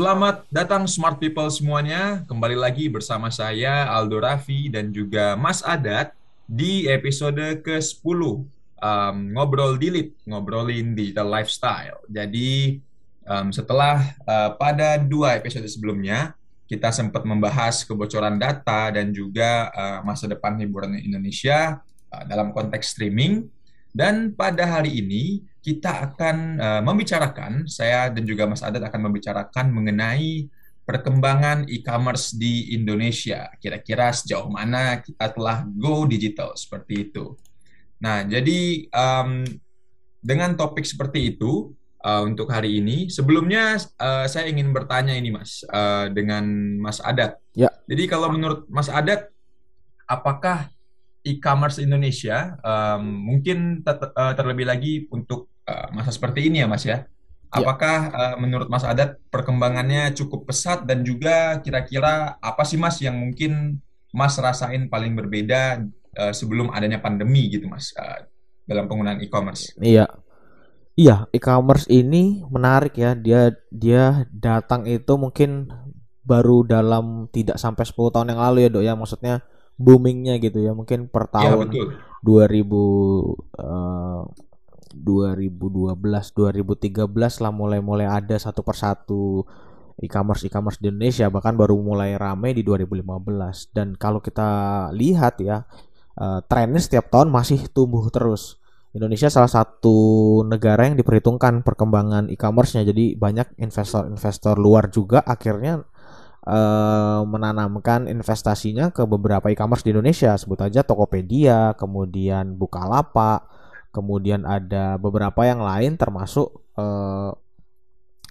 Selamat datang smart people semuanya. Kembali lagi bersama saya Aldo Raffi dan juga Mas Adat di episode ke-10 um, ngobrol dilit, ngobrolin digital lifestyle. Jadi um, setelah uh, pada dua episode sebelumnya kita sempat membahas kebocoran data dan juga uh, masa depan hiburan Indonesia uh, dalam konteks streaming. Dan pada hari ini kita akan uh, membicarakan, saya dan juga Mas Adat akan membicarakan mengenai perkembangan e-commerce di Indonesia. Kira-kira sejauh mana kita telah go digital seperti itu. Nah, jadi um, dengan topik seperti itu uh, untuk hari ini, sebelumnya uh, saya ingin bertanya ini, Mas, uh, dengan Mas Adat. Ya. Jadi kalau menurut Mas Adat, apakah e-commerce Indonesia um, mungkin ter terlebih lagi untuk Eh, masa seperti ini ya Mas ya. ya. Apakah uh, menurut Mas Adat perkembangannya cukup pesat dan juga kira-kira apa sih Mas yang mungkin Mas rasain paling berbeda uh, sebelum adanya pandemi gitu Mas uh, dalam penggunaan e-commerce? Iya. Iya, e-commerce ini menarik ya. Dia dia datang itu mungkin baru dalam tidak sampai 10 tahun yang lalu ya, Dok ya. Maksudnya boomingnya gitu ya. Mungkin per iya, tahun. ya, 2000 uh, 2012 2013 lah mulai-mulai ada satu persatu e-commerce e-commerce di Indonesia bahkan baru mulai rame di 2015 dan kalau kita lihat ya uh, trennya setiap tahun masih tumbuh terus. Indonesia salah satu negara yang diperhitungkan perkembangan e-commerce-nya jadi banyak investor-investor luar juga akhirnya uh, menanamkan investasinya ke beberapa e-commerce di Indonesia sebut aja Tokopedia kemudian Bukalapak kemudian ada beberapa yang lain termasuk uh,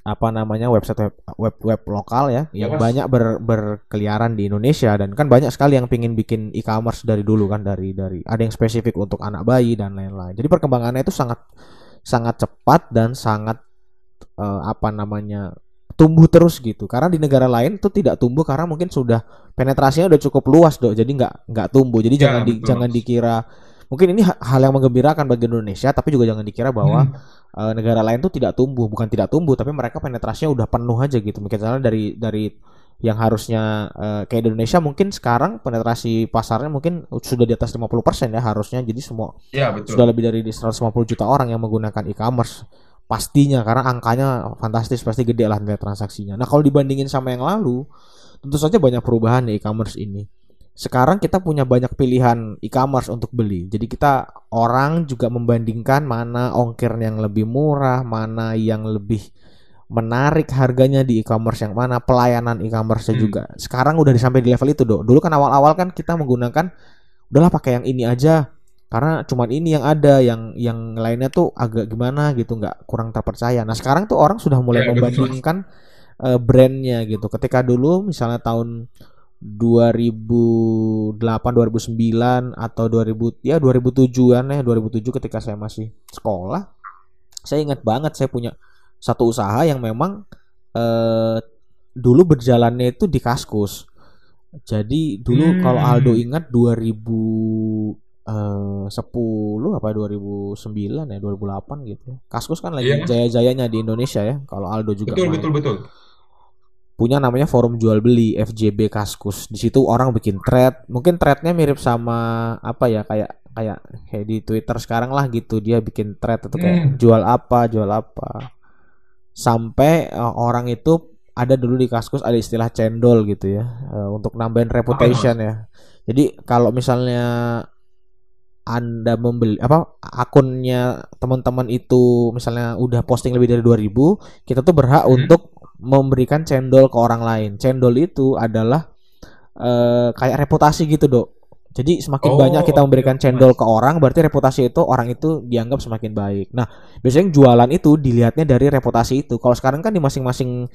apa namanya website web web, web lokal ya, ya yang mas. banyak ber, berkeliaran di Indonesia dan kan banyak sekali yang pingin bikin e-commerce dari dulu kan dari dari ada yang spesifik untuk anak bayi dan lain-lain. Jadi perkembangannya itu sangat sangat cepat dan sangat uh, apa namanya tumbuh terus gitu. Karena di negara lain itu tidak tumbuh karena mungkin sudah penetrasinya udah cukup luas dok. Jadi nggak nggak tumbuh. Jadi ya, jangan di, jangan dikira mungkin ini hal yang mengembirakan bagi Indonesia tapi juga jangan dikira bahwa hmm. uh, negara lain tuh tidak tumbuh. Bukan tidak tumbuh tapi mereka penetrasinya udah penuh aja gitu. Misalnya dari dari yang harusnya uh, kayak di Indonesia mungkin sekarang penetrasi pasarnya mungkin sudah di atas 50% ya harusnya. Jadi semua ya, betul. sudah lebih dari 150 juta orang yang menggunakan e-commerce pastinya karena angkanya fantastis pasti gede lah nilai transaksinya. Nah kalau dibandingin sama yang lalu tentu saja banyak perubahan di e-commerce ini sekarang kita punya banyak pilihan e-commerce untuk beli. Jadi kita orang juga membandingkan mana ongkir yang lebih murah, mana yang lebih menarik harganya di e-commerce yang mana, pelayanan e-commerce hmm. juga. Sekarang udah sampai di level itu, Dok. Dulu kan awal-awal kan kita menggunakan udahlah pakai yang ini aja karena cuman ini yang ada yang yang lainnya tuh agak gimana gitu nggak kurang terpercaya. Nah, sekarang tuh orang sudah mulai ya, membandingkan uh, brandnya gitu. Ketika dulu misalnya tahun 2008 2009 atau 2000 ya 2007-an ya 2007 ketika saya masih sekolah saya ingat banget saya punya satu usaha yang memang eh, dulu berjalannya itu di Kaskus jadi dulu hmm. kalau Aldo ingat 2000 eh, 10 apa 2009 ya 2008 gitu Kaskus kan lagi yeah. jaya-jayanya di Indonesia ya kalau Aldo juga betul main. betul betul punya namanya forum jual beli FJB Kaskus. Di situ orang bikin thread, mungkin threadnya mirip sama apa ya kayak kayak kayak di Twitter sekarang lah gitu. Dia bikin thread itu kayak hmm. jual apa, jual apa. Sampai uh, orang itu ada dulu di Kaskus ada istilah cendol gitu ya uh, untuk nambahin reputation ya. Jadi kalau misalnya anda membeli apa akunnya teman-teman itu misalnya udah posting lebih dari 2000, kita tuh berhak hmm. untuk memberikan cendol ke orang lain. Cendol itu adalah uh, kayak reputasi gitu, Dok. Jadi semakin oh, banyak kita memberikan cendol ke orang, berarti reputasi itu orang itu dianggap semakin baik. Nah, biasanya jualan itu dilihatnya dari reputasi itu. Kalau sekarang kan di masing-masing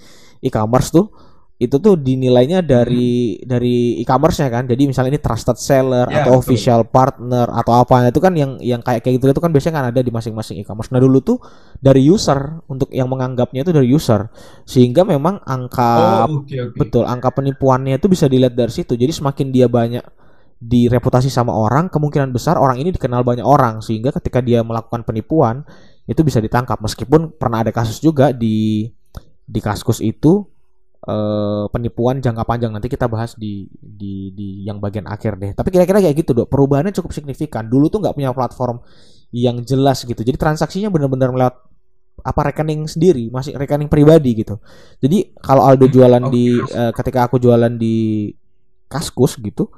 e-commerce tuh itu tuh dinilainya dari hmm. dari e-commerce-nya kan. Jadi misalnya ini trusted seller ya, atau betul. official partner atau apa itu kan yang yang kayak kayak gitu itu kan biasanya kan ada di masing-masing e-commerce. Nah, dulu tuh dari user untuk yang menganggapnya itu dari user. Sehingga memang angka oh, okay, okay. betul, angka penipuannya itu bisa dilihat dari situ. Jadi semakin dia banyak direputasi sama orang, kemungkinan besar orang ini dikenal banyak orang sehingga ketika dia melakukan penipuan itu bisa ditangkap meskipun pernah ada kasus juga di di Kaskus itu uh, penipuan jangka panjang nanti kita bahas di di di yang bagian akhir deh. Tapi kira-kira kayak gitu dok. Perubahannya cukup signifikan. Dulu tuh nggak punya platform yang jelas gitu. Jadi transaksinya benar-benar lewat apa rekening sendiri, masih rekening pribadi gitu. Jadi kalau Aldo jualan di uh, ketika aku jualan di Kaskus gitu,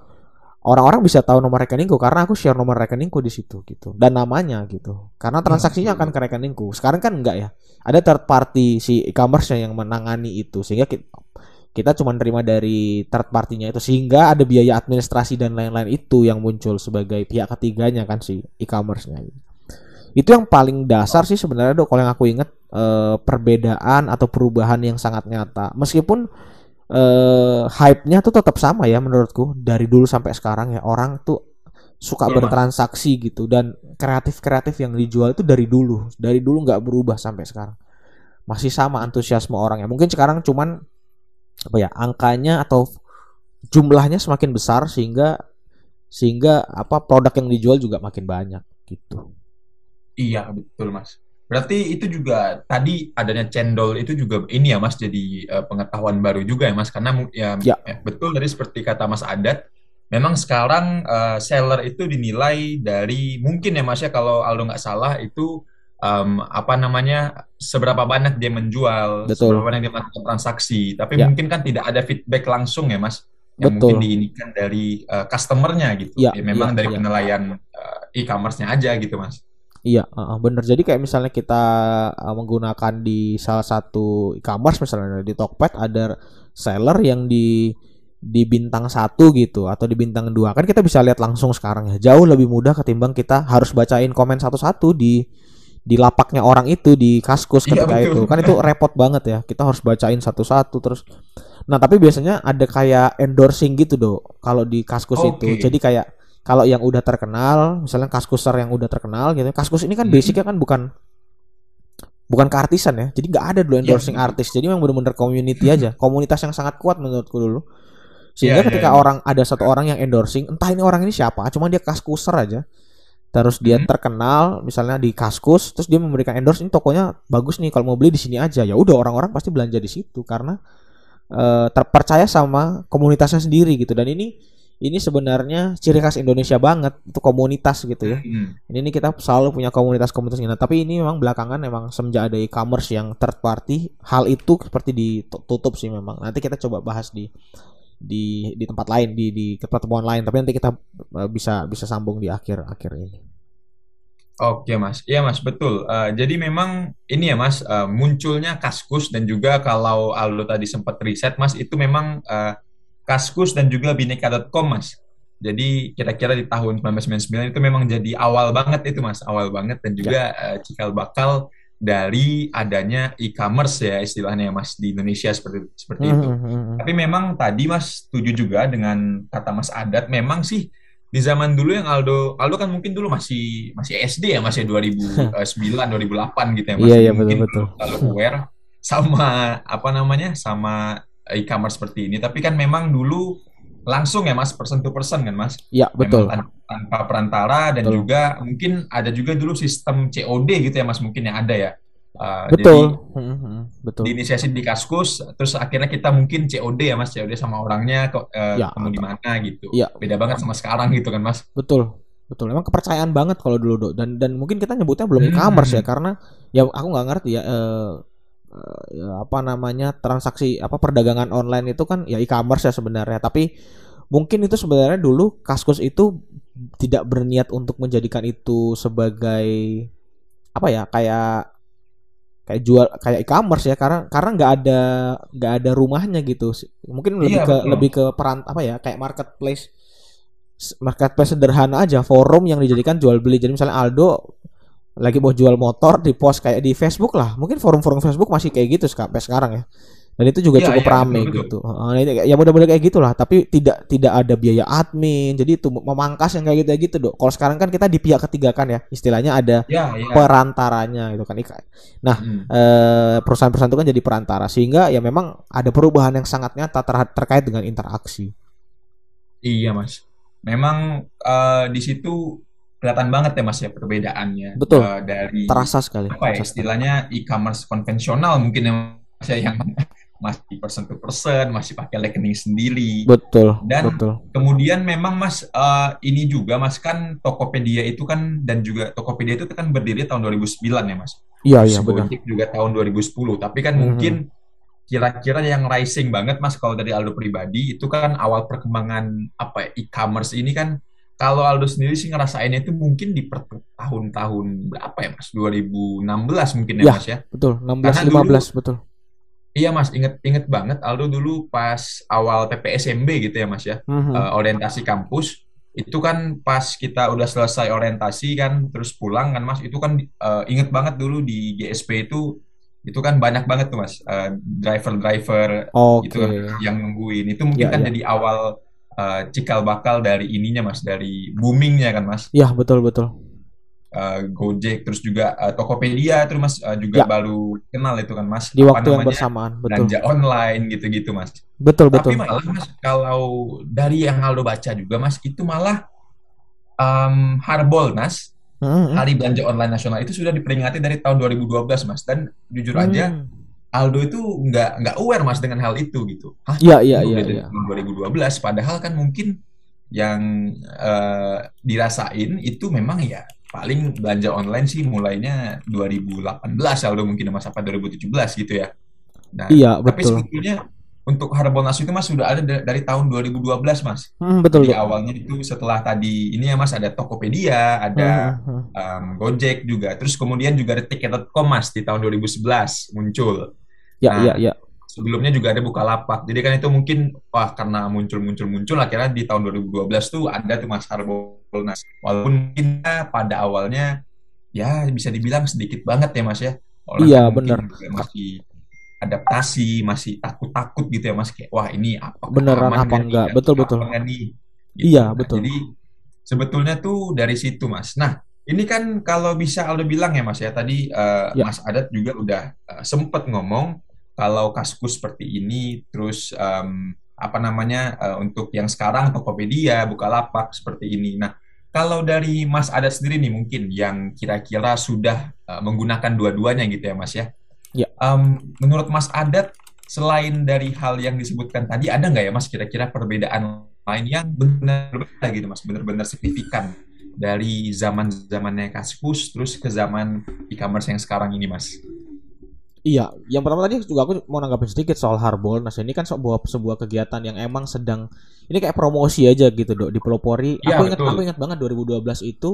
orang-orang bisa tahu nomor rekeningku karena aku share nomor rekeningku di situ gitu. Dan namanya gitu. Karena iya, transaksinya akan ke rekeningku. Sekarang kan enggak ya. Ada third party si e-commerce yang menangani itu sehingga kita, kita cuma terima dari third partinya itu. Sehingga ada biaya administrasi dan lain-lain itu yang muncul sebagai pihak ketiganya kan si e-commerce-nya. Itu yang paling dasar sih sebenarnya dok. Kalau yang aku ingat eh, perbedaan atau perubahan yang sangat nyata. Meskipun uh, hype-nya tuh tetap sama ya menurutku. Dari dulu sampai sekarang ya orang tuh suka bertransaksi gitu. Dan kreatif-kreatif yang dijual itu dari dulu. Dari dulu nggak berubah sampai sekarang. Masih sama antusiasme orang ya. Mungkin sekarang cuman apa ya angkanya atau jumlahnya semakin besar sehingga sehingga apa produk yang dijual juga makin banyak gitu. Iya betul mas Berarti itu juga tadi adanya cendol itu juga ini ya Mas jadi uh, pengetahuan baru juga ya Mas karena ya, ya. ya betul dari seperti kata Mas Adat memang sekarang uh, seller itu dinilai dari mungkin ya Mas ya kalau Aldo nggak salah itu um, apa namanya seberapa banyak dia menjual, betul. seberapa banyak dia melakukan transaksi. Tapi ya. mungkin kan tidak ada feedback langsung ya Mas yang betul. mungkin diinikan dari uh, customernya gitu. Ya, ya memang ya, dari ya. penilaian uh, e-commerce-nya aja gitu Mas. Iya, uh, bener. Jadi kayak misalnya kita uh, menggunakan di salah satu e-commerce misalnya di Tokped ada seller yang di di bintang satu gitu atau di bintang dua. Kan kita bisa lihat langsung sekarang ya. Jauh lebih mudah ketimbang kita harus bacain komen satu-satu di di lapaknya orang itu di kaskus iya, ketika itu. kan itu repot banget ya. Kita harus bacain satu-satu terus. Nah tapi biasanya ada kayak endorsing gitu dok kalau di kaskus okay. itu jadi kayak kalau yang udah terkenal, misalnya kaskuser yang udah terkenal gitu. Kaskus ini kan hmm. basicnya kan bukan bukan keartisan ya. Jadi nggak ada dulu iya, endorsing yeah. artis. Jadi memang benar-benar community aja, komunitas yang sangat kuat menurutku dulu. Sehingga yeah, ketika yeah, orang ada satu orang yang endorsing, entah ini orang ini siapa, cuma dia kaskuser aja. Terus dia hmm. terkenal misalnya di Kaskus, terus dia memberikan endorse ini tokonya bagus nih kalau mau beli di sini aja. Ya udah orang-orang pasti belanja di situ karena uh, terpercaya sama komunitasnya sendiri gitu. Dan ini ini sebenarnya ciri khas Indonesia banget itu komunitas gitu ya. Hmm. Ini, ini kita selalu punya komunitas-komunitas ini. Nah, tapi ini memang belakangan memang semenjak ada e-commerce yang third party, hal itu seperti ditutup sih memang. Nanti kita coba bahas di di di tempat lain di di pertemuan lain tapi nanti kita uh, bisa bisa sambung di akhir akhir ini. Oke mas, iya mas betul. Uh, jadi memang ini ya mas uh, munculnya kaskus dan juga kalau Aldo tadi sempat riset mas itu memang uh, Kaskus dan juga Bineka.com mas. Jadi kira-kira di tahun 1999 itu memang jadi awal banget itu mas, awal banget dan juga ya. uh, cikal bakal dari adanya e-commerce ya istilahnya mas di Indonesia seperti seperti mm -hmm. itu. Hmm, hmm. Tapi memang tadi mas setuju juga dengan kata mas Adat, memang sih di zaman dulu yang Aldo Aldo kan mungkin dulu masih masih SD ya masih 2009 2008 gitu ya yeah, yeah, mungkin betul, betul. lalu aware sama apa namanya sama e-commerce seperti ini. Tapi kan memang dulu langsung ya mas, person to person kan mas? Iya betul. Memang tanpa perantara dan betul. juga mungkin ada juga dulu sistem COD gitu ya mas mungkin yang ada ya. Uh, betul. Jadi, hmm, hmm, betul. Diinisiasi di Kaskus, terus akhirnya kita mungkin COD ya mas, COD sama orangnya uh, ya. ketemu di mana gitu. Ya. Beda banget sama sekarang gitu kan mas? Betul. Betul, memang kepercayaan banget kalau dulu dok dan dan mungkin kita nyebutnya belum hmm. e-commerce ya karena ya aku nggak ngerti ya uh, uh, apa namanya transaksi apa perdagangan online itu kan ya e-commerce ya sebenarnya. Tapi mungkin itu sebenarnya dulu Kaskus itu tidak berniat untuk menjadikan itu sebagai apa ya kayak kayak jual kayak e-commerce ya. Karena karena nggak ada nggak ada rumahnya gitu. Mungkin lebih iya, ke betul. lebih ke peran apa ya kayak marketplace marketplace sederhana aja forum yang dijadikan jual beli jadi misalnya Aldo lagi mau jual motor di post kayak di Facebook lah. Mungkin forum-forum Facebook masih kayak gitu sampai sekarang ya. Dan itu juga ya, cukup ya, rame betul, gitu. Betul. ya mudah-mudahan kayak gitulah. Tapi tidak tidak ada biaya admin jadi itu memangkas yang kayak gitu gitu dok. Kalau sekarang kan kita di pihak ketiga kan ya istilahnya ada ya, ya. perantaranya gitu kan nah hmm. eh, perusahaan-perusahaan itu kan jadi perantara sehingga ya memang ada perubahan yang sangat nyata ter terkait dengan interaksi. Iya mas. Memang uh, di situ kelihatan banget ya mas ya perbedaannya betul uh, dari terasa sekali apa ya istilahnya e-commerce konvensional mungkin yang saya yang masih persen to persen, masih pakai rekening sendiri. Betul. Dan betul. kemudian memang Mas eh, ini juga Mas kan Tokopedia itu kan dan juga Tokopedia itu kan berdiri tahun 2009 ya Mas. Iya iya benar. Juga tahun 2010. Tapi kan Mhm. mungkin kira-kira yang rising banget Mas kalau dari Aldo pribadi itu kan awal perkembangan apa ya, e-commerce ini kan kalau Aldo sendiri sih ngerasainnya itu mungkin di per- tahun-tahun berapa ya Mas? 2016 mungkin ya Ya. Mas ya. Betul. 16 Karena dulu 15 betul. Iya Mas, inget inget banget Aldo dulu pas awal PPSMB gitu ya Mas ya, Mhm. eh, orientasi kampus itu kan pas kita udah selesai orientasi kan, terus pulang kan Mas, itu kan eh, inget banget dulu di GSP itu itu kan banyak banget tuh Mas, eh, driver-driver gitu kan yang nungguin itu mungkin Ya, kan ya. jadi awal eh, cikal bakal dari ininya Mas, dari boomingnya kan Mas. Iya, betul betul. Eh, Gojek terus juga eh, Tokopedia terus Mas eh, juga Ya. baru kenal itu kan Mas, Di apa waktu yang namanya bersamaan, betul. belanja online gitu-gitu Mas. Betul Tapi betul. malah Mas, kalau dari yang Aldo baca juga Mas, itu malah um, Harbolnas, Mhm. Hari Belanja Online Nasional itu sudah diperingati dari tahun 2012 Mas. Dan jujur aja Hmm. Aldo itu nggak nggak aware Mas dengan hal itu gitu. Hah? Iya iya iya udah dari iya. tahun 2012, padahal kan mungkin yang eh, dirasain itu memang ya paling belanja online sih mulainya 2018 Aldo mungkin Mas apa 2017 gitu ya. Nah, Iya, tapi betul. sebetulnya untuk Harbolnas itu Mas sudah ada da- dari tahun 2012 Mas. Hmm, betul, Dok. awalnya itu setelah tadi ini ya Mas ada Tokopedia, ada Mhm, mhm. um, Gojek juga. Terus kemudian juga ada Tiket.com Mas di tahun 2011 muncul. Ya Nah, ya ya. sebelumnya juga ada Bukalapak. Jadi kan itu mungkin wah karena muncul-muncul-muncul akhirnya di tahun 2012 tuh ada tuh Mas Harbolnas. Walaupun mungkin ya pada awalnya ya bisa dibilang sedikit banget ya Mas ya. Orang Iya, benar. masih adaptasi, masih takut-takut gitu ya Mas kayak wah ini apa Beneran apa enggak? Betul betul. nih? Gitu. Iya, Nah, betul. jadi sebetulnya tuh dari situ Mas. Nah, ini kan kalau bisa Aldo bilang ya Mas ya tadi eh, Ya. Mas Adat juga udah eh, sempet ngomong kalau kaskus seperti ini terus em, apa namanya eh, untuk yang sekarang Tokopedia, Bukalapak seperti ini. Nah, kalau dari Mas Adat sendiri nih mungkin yang kira-kira sudah eh, menggunakan dua-duanya gitu ya Mas ya. Ya. Em, menurut Mas Adat selain dari hal yang disebutkan tadi ada nggak ya Mas kira-kira perbedaan lain yang benar berbeda gitu Mas, benar-benar signifikan dari zaman zamannya Kaskus terus ke zaman e-commerce yang sekarang ini Mas. Iya, yang pertama tadi juga aku mau nanggapin sedikit soal Harbolnas. Ini kan sebuah sebuah kegiatan yang emang sedang ini kayak promosi aja gitu, Dok, dipelopori. Iya, aku ingat betul. aku ingat banget 2012 itu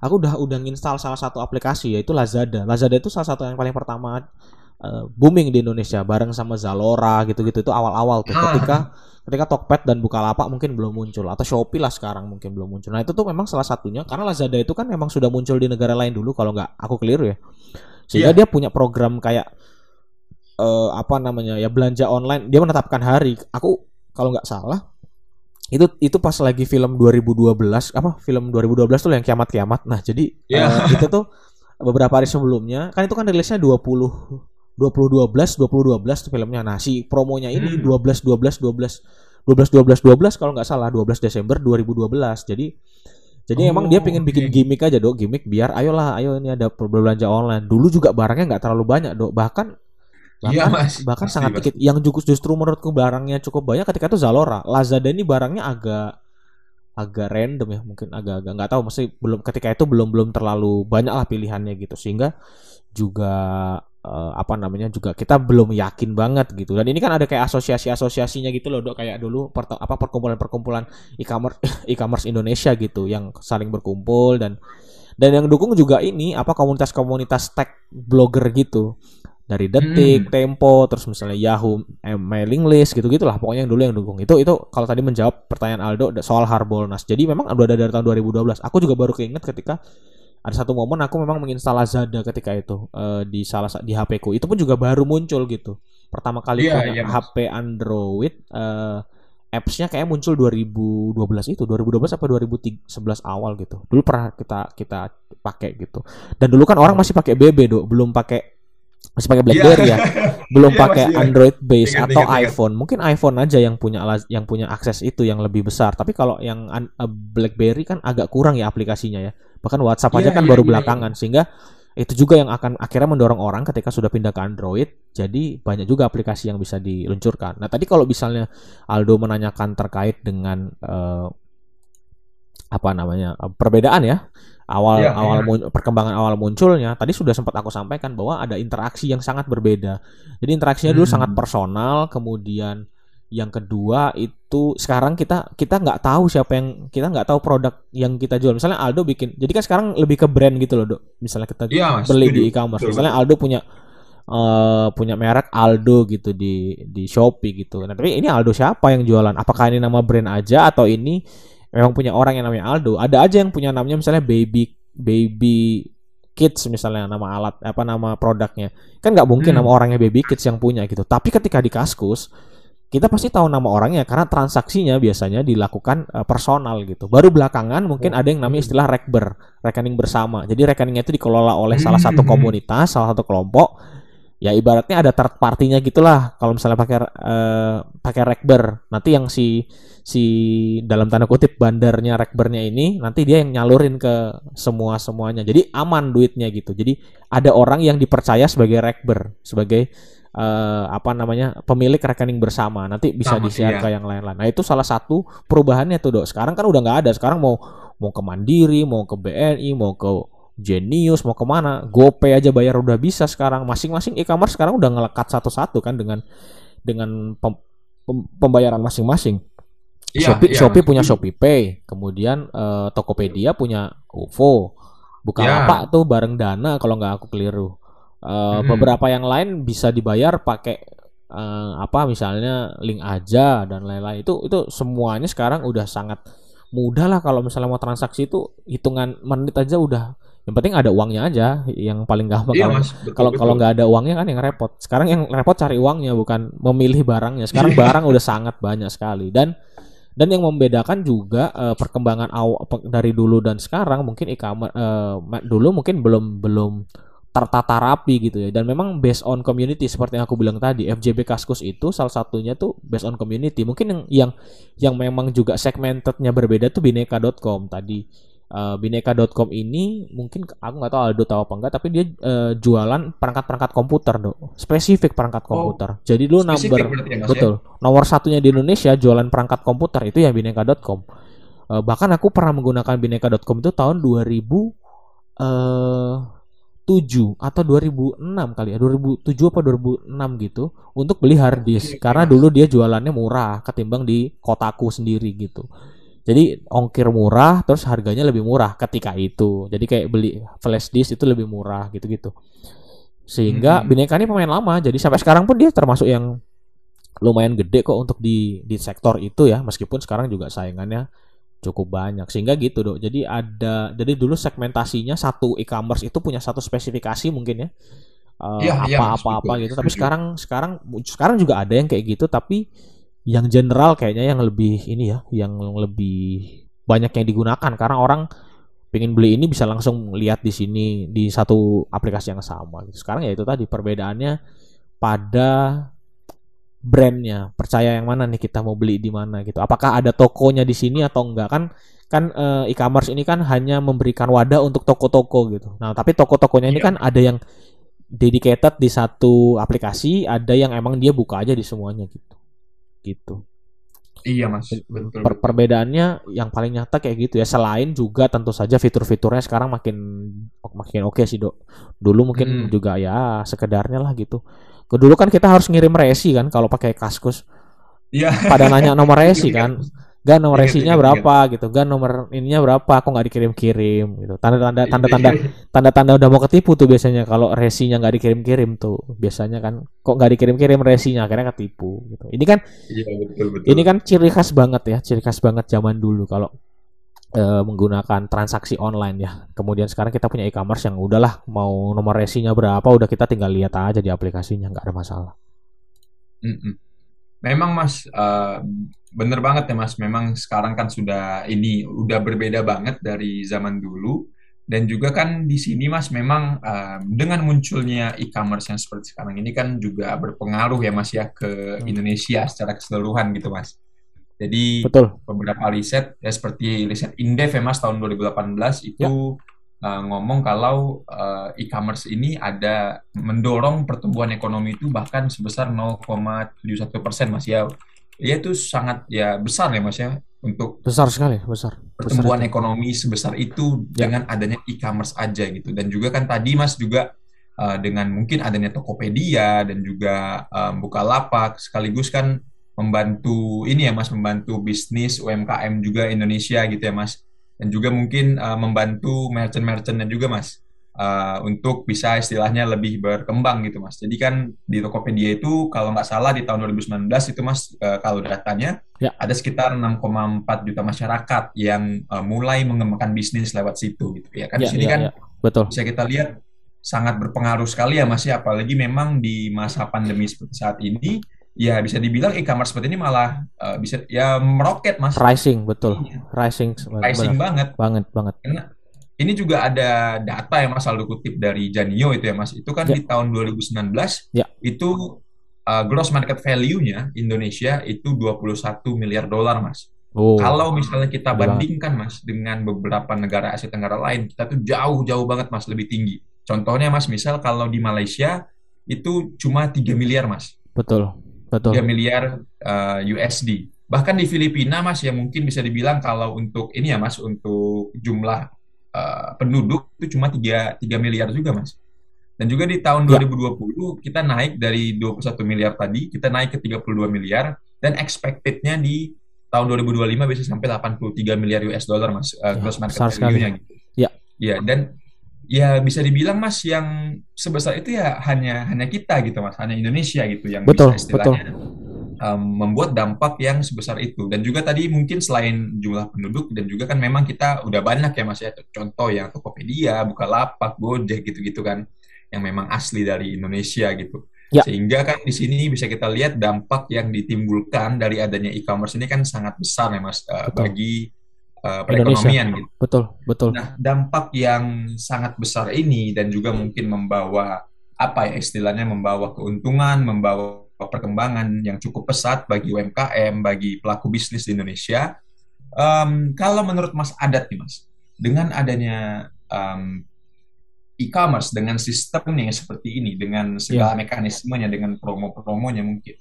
aku udah udah nginstal salah satu aplikasi yaitu Lazada. Lazada itu salah satu yang paling pertama eh, booming di Indonesia bareng sama Zalora gitu-gitu itu awal-awal tuh Ah. ketika ketika Tokped dan Bukalapak mungkin belum muncul atau Shopee lah sekarang mungkin belum muncul. Nah, itu tuh memang salah satunya karena Lazada itu kan memang sudah muncul di negara lain dulu kalau nggak aku keliru ya. Sehingga Iya. dia punya program kayak eh, apa namanya ya belanja online dia menetapkan hari aku kalau nggak salah itu itu pas lagi film 2012 apa film 2012 tuh yang kiamat kiamat nah jadi Iya. eh, itu tuh beberapa hari sebelumnya kan itu kan rilisnya 20 2012 2012 tuh filmnya nah si promonya ini Hmm. 12 12 12 12 12 12 kalau nggak salah 12 Desember 2012 jadi jadi emang dia Oh, pengen bikin oke. gimmick aja dok gimmick biar ayolah ayo ini ada belanja online dulu juga barangnya nggak terlalu banyak dok bahkan Iya, bahkan Mas. bahkan Pasti, sangat pasti. dikit. Yang justru justru menurutku barangnya cukup banyak ketika itu Zalora. Lazada ini barangnya agak agak random ya. Mungkin agak-agak nggak tahu. Mesti belum ketika itu belum belum terlalu banyak lah pilihannya gitu. Sehingga juga eh, apa namanya juga kita belum yakin banget gitu. Dan ini kan ada kayak asosiasi-asosiasinya gitu loh dok. Kayak dulu perta- apa perkumpulan-perkumpulan e-commerce e-commerce Indonesia gitu yang saling berkumpul dan dan yang dukung juga ini apa komunitas-komunitas tech blogger gitu dari Detik, Hmm. Tempo, terus misalnya Yahoo, eh, mailing list gitu-gitulah pokoknya yang dulu yang dukung. Itu itu kalau tadi menjawab pertanyaan Aldo soal Harbolnas. Jadi memang udah ada dari tahun 2012. Aku juga baru keinget ketika ada satu momen aku memang menginstal Lazada ketika itu eh, di salah sa- di HP ku. Itu pun juga baru muncul gitu. Pertama kali punya iya, Mas. HP Android eh apps-nya kayak muncul 2012 itu 2012 apa 2011 awal gitu dulu pernah kita kita pakai gitu dan dulu kan orang masih pakai BB do belum pakai masih pakai BlackBerry ya? Belum Iya, pakai. Android base Ingat, atau ingat, ingat. iPhone. Mungkin iPhone aja yang punya yang punya akses itu yang lebih besar. Tapi kalau yang an- eh, BlackBerry kan agak kurang ya aplikasinya ya. Bahkan WhatsApp aja Iya, kan iya, baru iya, belakangan. Sehingga itu juga yang akan akhirnya mendorong orang ketika sudah pindah ke Android. Jadi banyak juga aplikasi yang bisa diluncurkan. Nah tadi kalau misalnya Aldo menanyakan terkait dengan uh, apa namanya uh, perbedaan ya awal ya, awal ya. perkembangan awal munculnya tadi sudah sempat aku sampaikan bahwa ada interaksi yang sangat berbeda. Jadi interaksinya dulu hmm. sangat personal kemudian yang kedua itu sekarang kita kita nggak tahu siapa yang kita nggak tahu produk yang kita jual. Misalnya Aldo bikin jadi kan sekarang lebih ke brand gitu loh dok. Misalnya kita ya, beli di e-commerce. Misalnya Aldo punya uh, punya merek Aldo gitu di di Shopee gitu. Nah tapi ini Aldo siapa yang jualan? Apakah ini nama brand aja atau ini memang punya orang yang namanya Aldo ada aja yang punya namanya misalnya baby baby kids misalnya nama alat apa nama produknya kan nggak mungkin hmm. nama orangnya baby kids yang punya gitu tapi ketika di Kaskus kita pasti tahu nama orangnya karena transaksinya biasanya dilakukan uh, personal gitu. Baru belakangan mungkin ada yang namanya istilah rekber, rekening bersama. Jadi rekeningnya itu dikelola oleh salah satu hmm. komunitas, salah satu kelompok. Ya ibaratnya ada third partinya gitulah. Kalau misalnya pakai uh, pakai rekber, nanti yang si si dalam tanda kutip bandarnya rekbernya ini nanti dia yang nyalurin ke semua semuanya. Jadi aman duitnya gitu. Jadi ada orang yang dipercaya sebagai rekber, sebagai uh, apa namanya pemilik rekening bersama nanti bisa di share iya. ke yang lain-lain. Nah itu salah satu perubahannya tuh dok. Sekarang kan udah nggak ada. Sekarang mau mau ke Mandiri, mau ke BNI, mau ke Genius, mau ke mana? GoPay aja bayar udah bisa sekarang. Masing-masing e-commerce sekarang udah ngelekat satu-satu kan dengan dengan pem, pem, pembayaran masing-masing. Iya, Shopee, iya. Shopee punya Shopee Pay, kemudian uh, Tokopedia punya OVO, Bukalapak iya. tuh bareng Dana kalau nggak aku keliru. Uh, hmm. Beberapa yang lain bisa dibayar pakai uh, apa misalnya link aja dan lain-lain itu itu semuanya sekarang udah sangat mudah lah kalau misalnya mau transaksi itu hitungan menit aja udah yang penting ada uangnya aja yang paling gampang iya, kalau kalau kalau nggak ada uangnya kan yang repot. Sekarang yang repot cari uangnya bukan memilih barangnya. Sekarang iya. barang udah sangat banyak sekali. Dan dan yang membedakan juga uh, perkembangan awal dari dulu dan sekarang mungkin e-commerce uh, dulu mungkin belum belum tertata rapi gitu ya. Dan memang based on community seperti yang aku bilang tadi FJB Kaskus itu salah satunya tuh based on community. Mungkin yang yang yang memang juga segmentednya berbeda tuh bineka.com tadi uh, bineka.com ini mungkin aku nggak tahu Aldo tahu apa enggak tapi dia uh, jualan perangkat-perangkat komputer dong spesifik perangkat oh, komputer. Oh, jadi lu nomor ya, ya, betul. ya? nomor satunya di Indonesia jualan perangkat komputer itu ya bineka.com uh, bahkan aku pernah menggunakan bineka.com itu tahun 2000 uh, 2007 atau 2006 kali ya 2007 apa 2006 gitu untuk beli hard disk. Karena dulu dia jualannya murah ketimbang di kotaku sendiri gitu jadi ongkir murah terus harganya lebih murah ketika itu. Jadi kayak beli flash disk itu lebih murah gitu-gitu. Sehingga hmm. Bineka ini pemain lama. Jadi sampai sekarang pun dia termasuk yang lumayan gede kok untuk di di sektor itu ya. Meskipun sekarang juga saingannya cukup banyak. Sehingga gitu dok. Jadi ada jadi dulu segmentasinya satu e-commerce itu punya satu spesifikasi mungkin ya. Uh, ya, apa apa apa gitu. Tapi sekarang sekarang sekarang juga ada yang kayak gitu. Tapi yang general kayaknya yang lebih ini ya yang lebih banyak yang digunakan. Karena orang pengen beli ini bisa langsung lihat di sini di satu aplikasi yang sama gitu. sekarang ya itu tadi perbedaannya pada brandnya. Percaya yang mana nih kita mau beli di mana gitu. Apakah ada tokonya di sini atau enggak? Kan kan uh, e-commerce ini kan hanya memberikan wadah untuk toko-toko gitu. Nah tapi toko-tokonya ini iya. kan ada yang dedicated di satu aplikasi ada yang emang dia buka aja di semuanya gitu gitu Iya mas, betul, per Perbedaannya yang paling nyata kayak gitu ya. Selain juga tentu saja fitur-fiturnya sekarang makin makin oke okay sih dok. Dulu mungkin hmm. juga ya sekedarnya lah gitu. Dulu kan kita harus ngirim resi kan kalau pakai Kaskus. Iya. Pada nanya nomor resi iya. kan. Gan nomor resinya berapa gitu. Gan nomor ininya berapa? Aku nggak dikirim-kirim gitu. Tanda-tanda tanda-tanda tanda-tanda udah mau ketipu tuh biasanya kalau resinya nggak dikirim-kirim tuh. Biasanya kan kok nggak dikirim-kirim resinya akhirnya ketipu gitu. Ini kan iya, betul, betul. Ini kan ciri khas banget ya, ciri khas banget zaman dulu kalau uh, menggunakan transaksi online ya. Kemudian sekarang kita punya e-commerce yang udahlah mau nomor resinya berapa udah kita tinggal lihat aja di aplikasinya nggak ada masalah. Mm -mm. Memang Mas uh, bener banget ya Mas. Memang sekarang kan sudah ini udah berbeda banget dari zaman dulu. Dan juga kan di sini Mas memang uh, dengan munculnya e-commerce yang seperti sekarang ini kan juga berpengaruh ya Mas ya ke hmm. Indonesia secara keseluruhan gitu Mas. Jadi Betul. beberapa riset ya seperti riset Indef ya Mas tahun 2018 itu ya. uh, ngomong kalau uh, e-commerce ini ada mendorong pertumbuhan ekonomi itu bahkan sebesar 0,71 persen mas ya. Ya itu sangat ya besar ya mas ya untuk besar sekali besar pertumbuhan besar ekonomi sebesar itu ya. dengan adanya e-commerce aja gitu. Dan juga kan tadi mas juga uh, dengan mungkin adanya Tokopedia dan juga um, Bukalapak sekaligus kan membantu ini ya mas membantu bisnis UMKM juga Indonesia gitu ya mas. Dan juga mungkin uh, membantu merchant-merchantnya juga mas uh, untuk bisa istilahnya lebih berkembang gitu mas jadi kan di Tokopedia itu kalau nggak salah di tahun 2019 itu mas uh, kalau datanya ya. ada sekitar 6,4 juta masyarakat yang uh, mulai mengembangkan bisnis lewat situ gitu ya kan ya, di sini ya, kan ya. betul bisa kita lihat sangat berpengaruh sekali ya Mas ya apalagi memang di masa pandemi seperti saat ini ya bisa dibilang e-commerce seperti ini malah uh, bisa ya meroket Mas. Rising betul. Iya. Rising rising banget. Banget banget. Karena ini juga ada data yang Mas Aldo kutip dari Janio itu ya Mas. Itu kan ya. di tahun 2019 ya. itu uh, gross market value-nya Indonesia itu 21 miliar dolar Mas. Oh. Kalau misalnya kita bandingkan Mas dengan beberapa negara Asia Tenggara lain, kita tuh jauh-jauh banget Mas lebih tinggi. Contohnya Mas, misal kalau di Malaysia itu cuma 3 miliar Mas. Betul. Betul. 3 miliar uh, USD. Bahkan di Filipina Mas yang mungkin bisa dibilang kalau untuk ini ya Mas untuk jumlah uh, penduduk itu cuma 3 3 miliar juga Mas. Dan juga di tahun ya. 2020 kita naik dari 21 miliar tadi, kita naik ke 32 miliar dan expected-nya di tahun 2025 bisa sampai 83 miliar US dollar Mas uh, ya, gross market value-nya gitu. Ya. Ya, dan ya bisa dibilang mas yang sebesar itu ya hanya hanya kita gitu mas hanya Indonesia gitu yang betul, bisa istilahnya betul. Um, membuat dampak yang sebesar itu dan juga tadi mungkin selain jumlah penduduk dan juga kan memang kita udah banyak ya mas ya contoh yang Tokopedia, Bukalapak, Gojek gitu-gitu kan yang memang asli dari Indonesia gitu ya. sehingga kan di sini bisa kita lihat dampak yang ditimbulkan dari adanya e-commerce ini kan sangat besar ya mas uh, bagi uh, perekonomian gitu. Betul, betul. Nah, dampak yang sangat besar ini dan juga mungkin membawa apa ya istilahnya membawa keuntungan, membawa perkembangan yang cukup pesat bagi UMKM, bagi pelaku bisnis di Indonesia. Um, kalau menurut Mas Adat nih Mas, dengan adanya um, e-commerce dengan sistem yang seperti ini, dengan segala yeah. mekanismenya, dengan promo-promonya mungkin.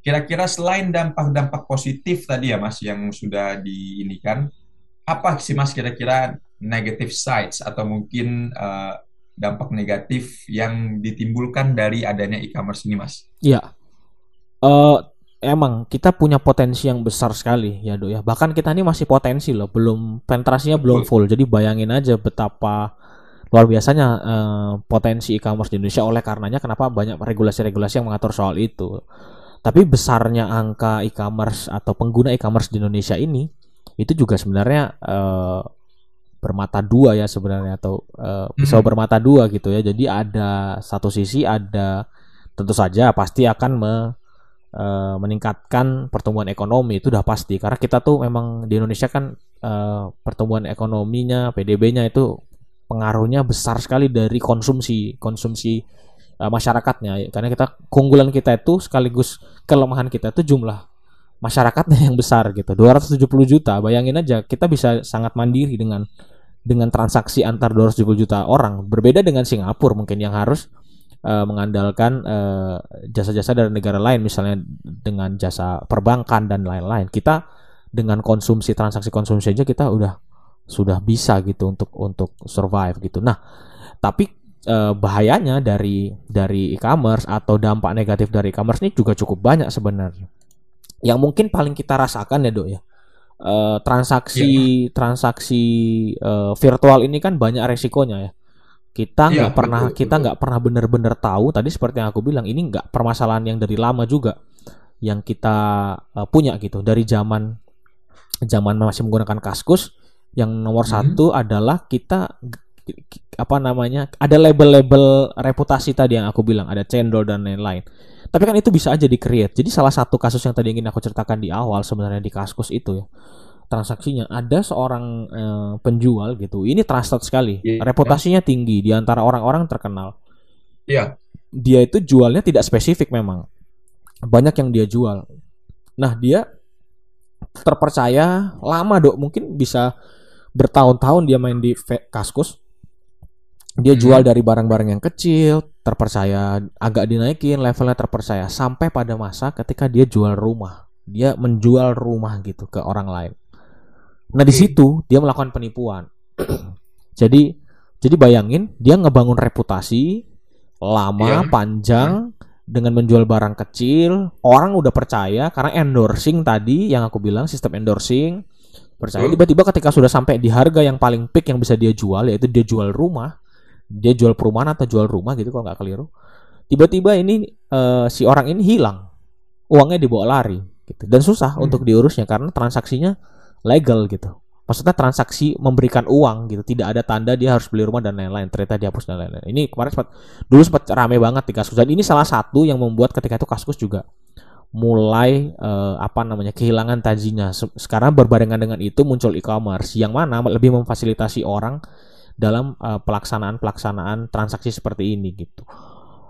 Kira-kira selain dampak-dampak positif tadi ya Mas yang sudah diinikan, apa sih mas kira-kira negative sides atau mungkin uh, dampak negatif yang ditimbulkan dari adanya e-commerce ini mas? Iya, uh, emang kita punya potensi yang besar sekali ya dok ya. Bahkan kita ini masih potensi loh, belum penetrasinya belum full. Jadi bayangin aja betapa luar biasanya uh, potensi e-commerce di Indonesia. Oleh karenanya kenapa banyak regulasi-regulasi yang mengatur soal itu. Tapi besarnya angka e-commerce atau pengguna e-commerce di Indonesia ini itu juga sebenarnya uh, bermata dua ya sebenarnya atau uh, pisau hmm. bermata dua gitu ya. Jadi ada satu sisi ada tentu saja pasti akan me, uh, meningkatkan pertumbuhan ekonomi itu udah pasti. Karena kita tuh memang di Indonesia kan uh, pertumbuhan ekonominya PDB-nya itu pengaruhnya besar sekali dari konsumsi konsumsi uh, masyarakatnya. Karena kita keunggulan kita itu sekaligus kelemahan kita itu jumlah masyarakatnya yang besar gitu. 270 juta. Bayangin aja kita bisa sangat mandiri dengan dengan transaksi antar 270 juta orang. Berbeda dengan Singapura mungkin yang harus uh, mengandalkan eh, jasa-jasa uh, dari negara lain misalnya dengan jasa perbankan dan lain-lain. Kita dengan konsumsi transaksi konsumsi aja kita udah sudah bisa gitu untuk untuk survive gitu. Nah tapi uh, bahayanya dari dari e-commerce atau dampak negatif dari e-commerce ini juga cukup banyak sebenarnya. Yang mungkin paling kita rasakan ya dok ya uh, transaksi yeah. transaksi uh, virtual ini kan banyak resikonya ya kita iya, nggak yeah, pernah betul, kita nggak pernah benar-benar tahu tadi seperti yang aku bilang ini nggak permasalahan yang dari lama juga yang kita uh, punya gitu dari zaman zaman masih menggunakan kaskus yang nomor hmm. satu adalah kita apa namanya ada label-label reputasi tadi yang aku bilang ada cendol dan lain-lain tapi kan itu bisa aja di create. Jadi salah satu kasus yang tadi ingin aku ceritakan di awal sebenarnya di Kaskus itu ya. Transaksinya ada seorang eh, penjual gitu. Ini trusted sekali. Yeah. Reputasinya tinggi di antara orang-orang terkenal. Iya. Yeah. Dia itu jualnya tidak spesifik memang. Banyak yang dia jual. Nah, dia terpercaya lama, Dok. Mungkin bisa bertahun-tahun dia main di Kaskus dia Hmm. jual dari barang-barang yang kecil, terpercaya, agak dinaikin levelnya terpercaya sampai pada masa ketika dia jual rumah. Dia menjual rumah gitu ke orang lain. Nah, di situ dia melakukan penipuan. jadi jadi bayangin dia ngebangun reputasi lama, Iya. panjang dengan menjual barang kecil, orang udah percaya karena endorsing tadi yang aku bilang sistem endorsing. Percaya. Tiba-tiba ketika sudah sampai di harga yang paling peak yang bisa dia jual yaitu dia jual rumah dia jual perumahan atau jual rumah gitu kalau nggak keliru. Tiba-tiba ini eh, si orang ini hilang. Uangnya dibawa lari gitu. Dan susah Hmm. untuk diurusnya karena transaksinya legal gitu maksudnya transaksi memberikan uang gitu tidak ada tanda dia harus beli rumah dan lain-lain ternyata dihapus dan lain-lain ini kemarin sempat dulu sempat rame banget di kasus dan ini salah satu yang membuat ketika itu kasus juga mulai eh, apa namanya kehilangan tajinya Se- sekarang berbarengan dengan itu muncul e-commerce yang mana lebih memfasilitasi orang dalam eh, pelaksanaan-pelaksanaan transaksi seperti ini gitu.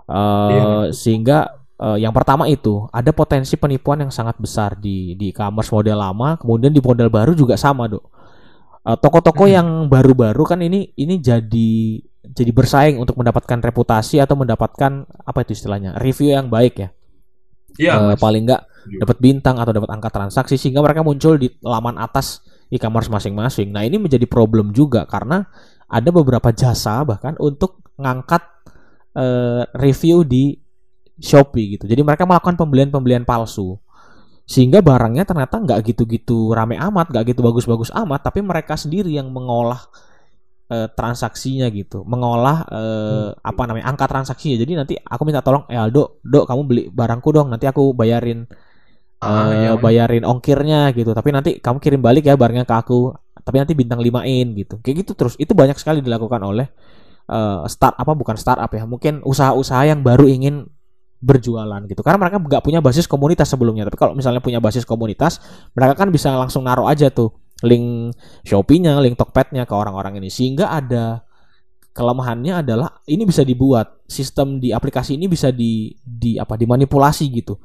Eh, Iya. Sehingga eh, yang pertama itu ada potensi penipuan yang sangat besar di di e-commerce model lama, kemudian di model baru juga sama, Dok. Eh, Toko-toko Hmm. yang baru-baru kan ini ini jadi jadi bersaing untuk mendapatkan reputasi atau mendapatkan apa itu istilahnya review yang baik ya. Iya, Mas. paling enggak Setuju. dapat bintang atau dapat angka transaksi sehingga mereka muncul di laman atas e-commerce masing-masing. Nah, ini menjadi problem juga karena ada beberapa jasa bahkan untuk ngangkat eh, review di Shopee gitu. Jadi mereka melakukan pembelian-pembelian palsu. Sehingga barangnya ternyata nggak gitu-gitu rame amat, nggak gitu bagus-bagus amat, tapi mereka sendiri yang mengolah eh, transaksinya gitu, mengolah eh, apa namanya angka transaksinya. Jadi nanti aku minta tolong, eh Aldo, Dok, kamu beli barangku dong, nanti aku bayarin Ah, eh, iya, Mas. bayarin ongkirnya gitu. Tapi nanti kamu kirim balik ya barangnya ke aku. Tapi nanti bintang limain gitu. Kayak gitu terus. Itu banyak sekali dilakukan oleh eh, start apa bukan startup ya. Mungkin usaha-usaha yang baru ingin berjualan gitu. Karena mereka nggak punya basis komunitas sebelumnya. Tapi kalau misalnya punya basis komunitas, mereka kan bisa langsung naruh aja tuh link Shopee-nya, link Tokped-nya ke orang-orang ini. Sehingga ada kelemahannya adalah ini bisa dibuat sistem di aplikasi ini bisa di di apa dimanipulasi gitu.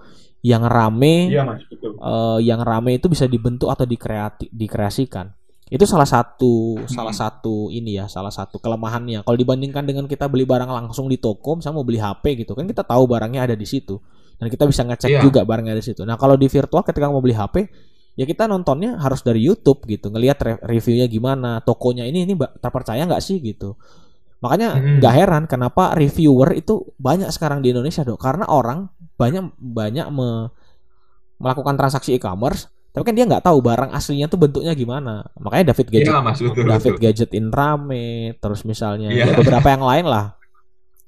Yang rame Iya, Mas, betul. eh, yang rame itu bisa dibentuk atau dikreati, dikreasikan. Itu salah satu salah satu ini ya, salah satu kelemahannya. Kalau dibandingkan dengan kita beli barang langsung di toko, misalnya mau beli HP gitu kan kita tahu barangnya ada di situ dan kita bisa ngecek Iya. juga barangnya di situ. Nah, kalau di virtual ketika mau beli HP ya kita nontonnya harus dari YouTube gitu, ngelihat re- reviewnya gimana, tokonya ini ini terpercaya nggak sih gitu. Makanya Mm-mm. nggak heran kenapa reviewer itu banyak sekarang di Indonesia dok, karena orang banyak banyak me- melakukan transaksi e-commerce, tapi kan dia nggak tahu barang aslinya tuh bentuknya gimana. Makanya David Gadget, Mas, betul, David betul. Gadget in rame, terus misalnya Iya. ya beberapa yang lain lah,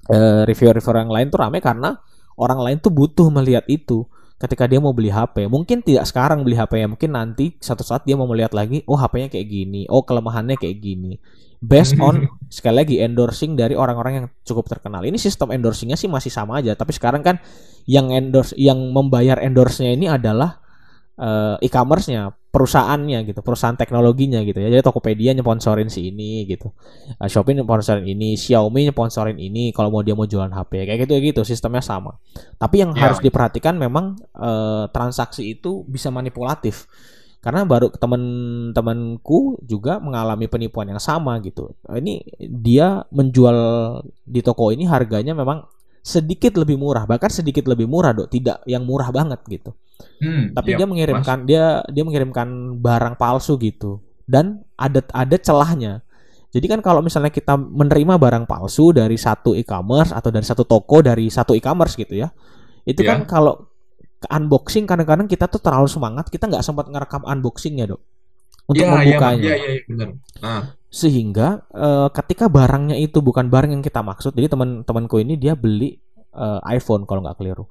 Eh, reviewer-reviewer yang lain tuh rame karena orang lain tuh butuh melihat itu ketika dia mau beli HP. Mungkin tidak sekarang beli HP ya, mungkin nanti satu saat dia mau melihat lagi, oh HP-nya kayak gini, oh kelemahannya kayak gini. Based on sekali lagi endorsing dari orang-orang yang cukup terkenal. Ini sistem endorsingnya sih masih sama aja, tapi sekarang kan yang endorse yang membayar endorse-nya ini adalah eh, e-commerce-nya, perusahaannya gitu, perusahaan teknologinya gitu ya. Jadi Tokopedia nyponsorin si ini gitu. Eh, Shopee nyponsorin ini, Xiaomi nyponsorin ini kalau mau dia mau jualan HP. Kayak gitu gitu, sistemnya sama. Tapi yang Ya. harus diperhatikan memang eh, transaksi itu bisa manipulatif. Karena baru teman-temanku juga mengalami penipuan yang sama gitu. Ini dia menjual di toko ini harganya memang sedikit lebih murah, bahkan sedikit lebih murah, Dok. Tidak yang murah banget gitu. Hmm, Tapi iya, dia mengirimkan dia dia mengirimkan barang palsu gitu. Dan ada ada celahnya. Jadi kan kalau misalnya kita menerima barang palsu dari satu e-commerce atau dari satu toko dari satu e-commerce gitu ya. Itu Iya. kan kalau ke unboxing kadang-kadang kita tuh terlalu semangat, kita nggak sempat ngerekam unboxingnya, Dok. Untuk iya, Mas. membukanya Iya, iya, iya, benar. Nah, sehingga eh, ketika barangnya itu bukan barang yang kita maksud jadi teman-temanku ini dia beli eh, iPhone kalau nggak keliru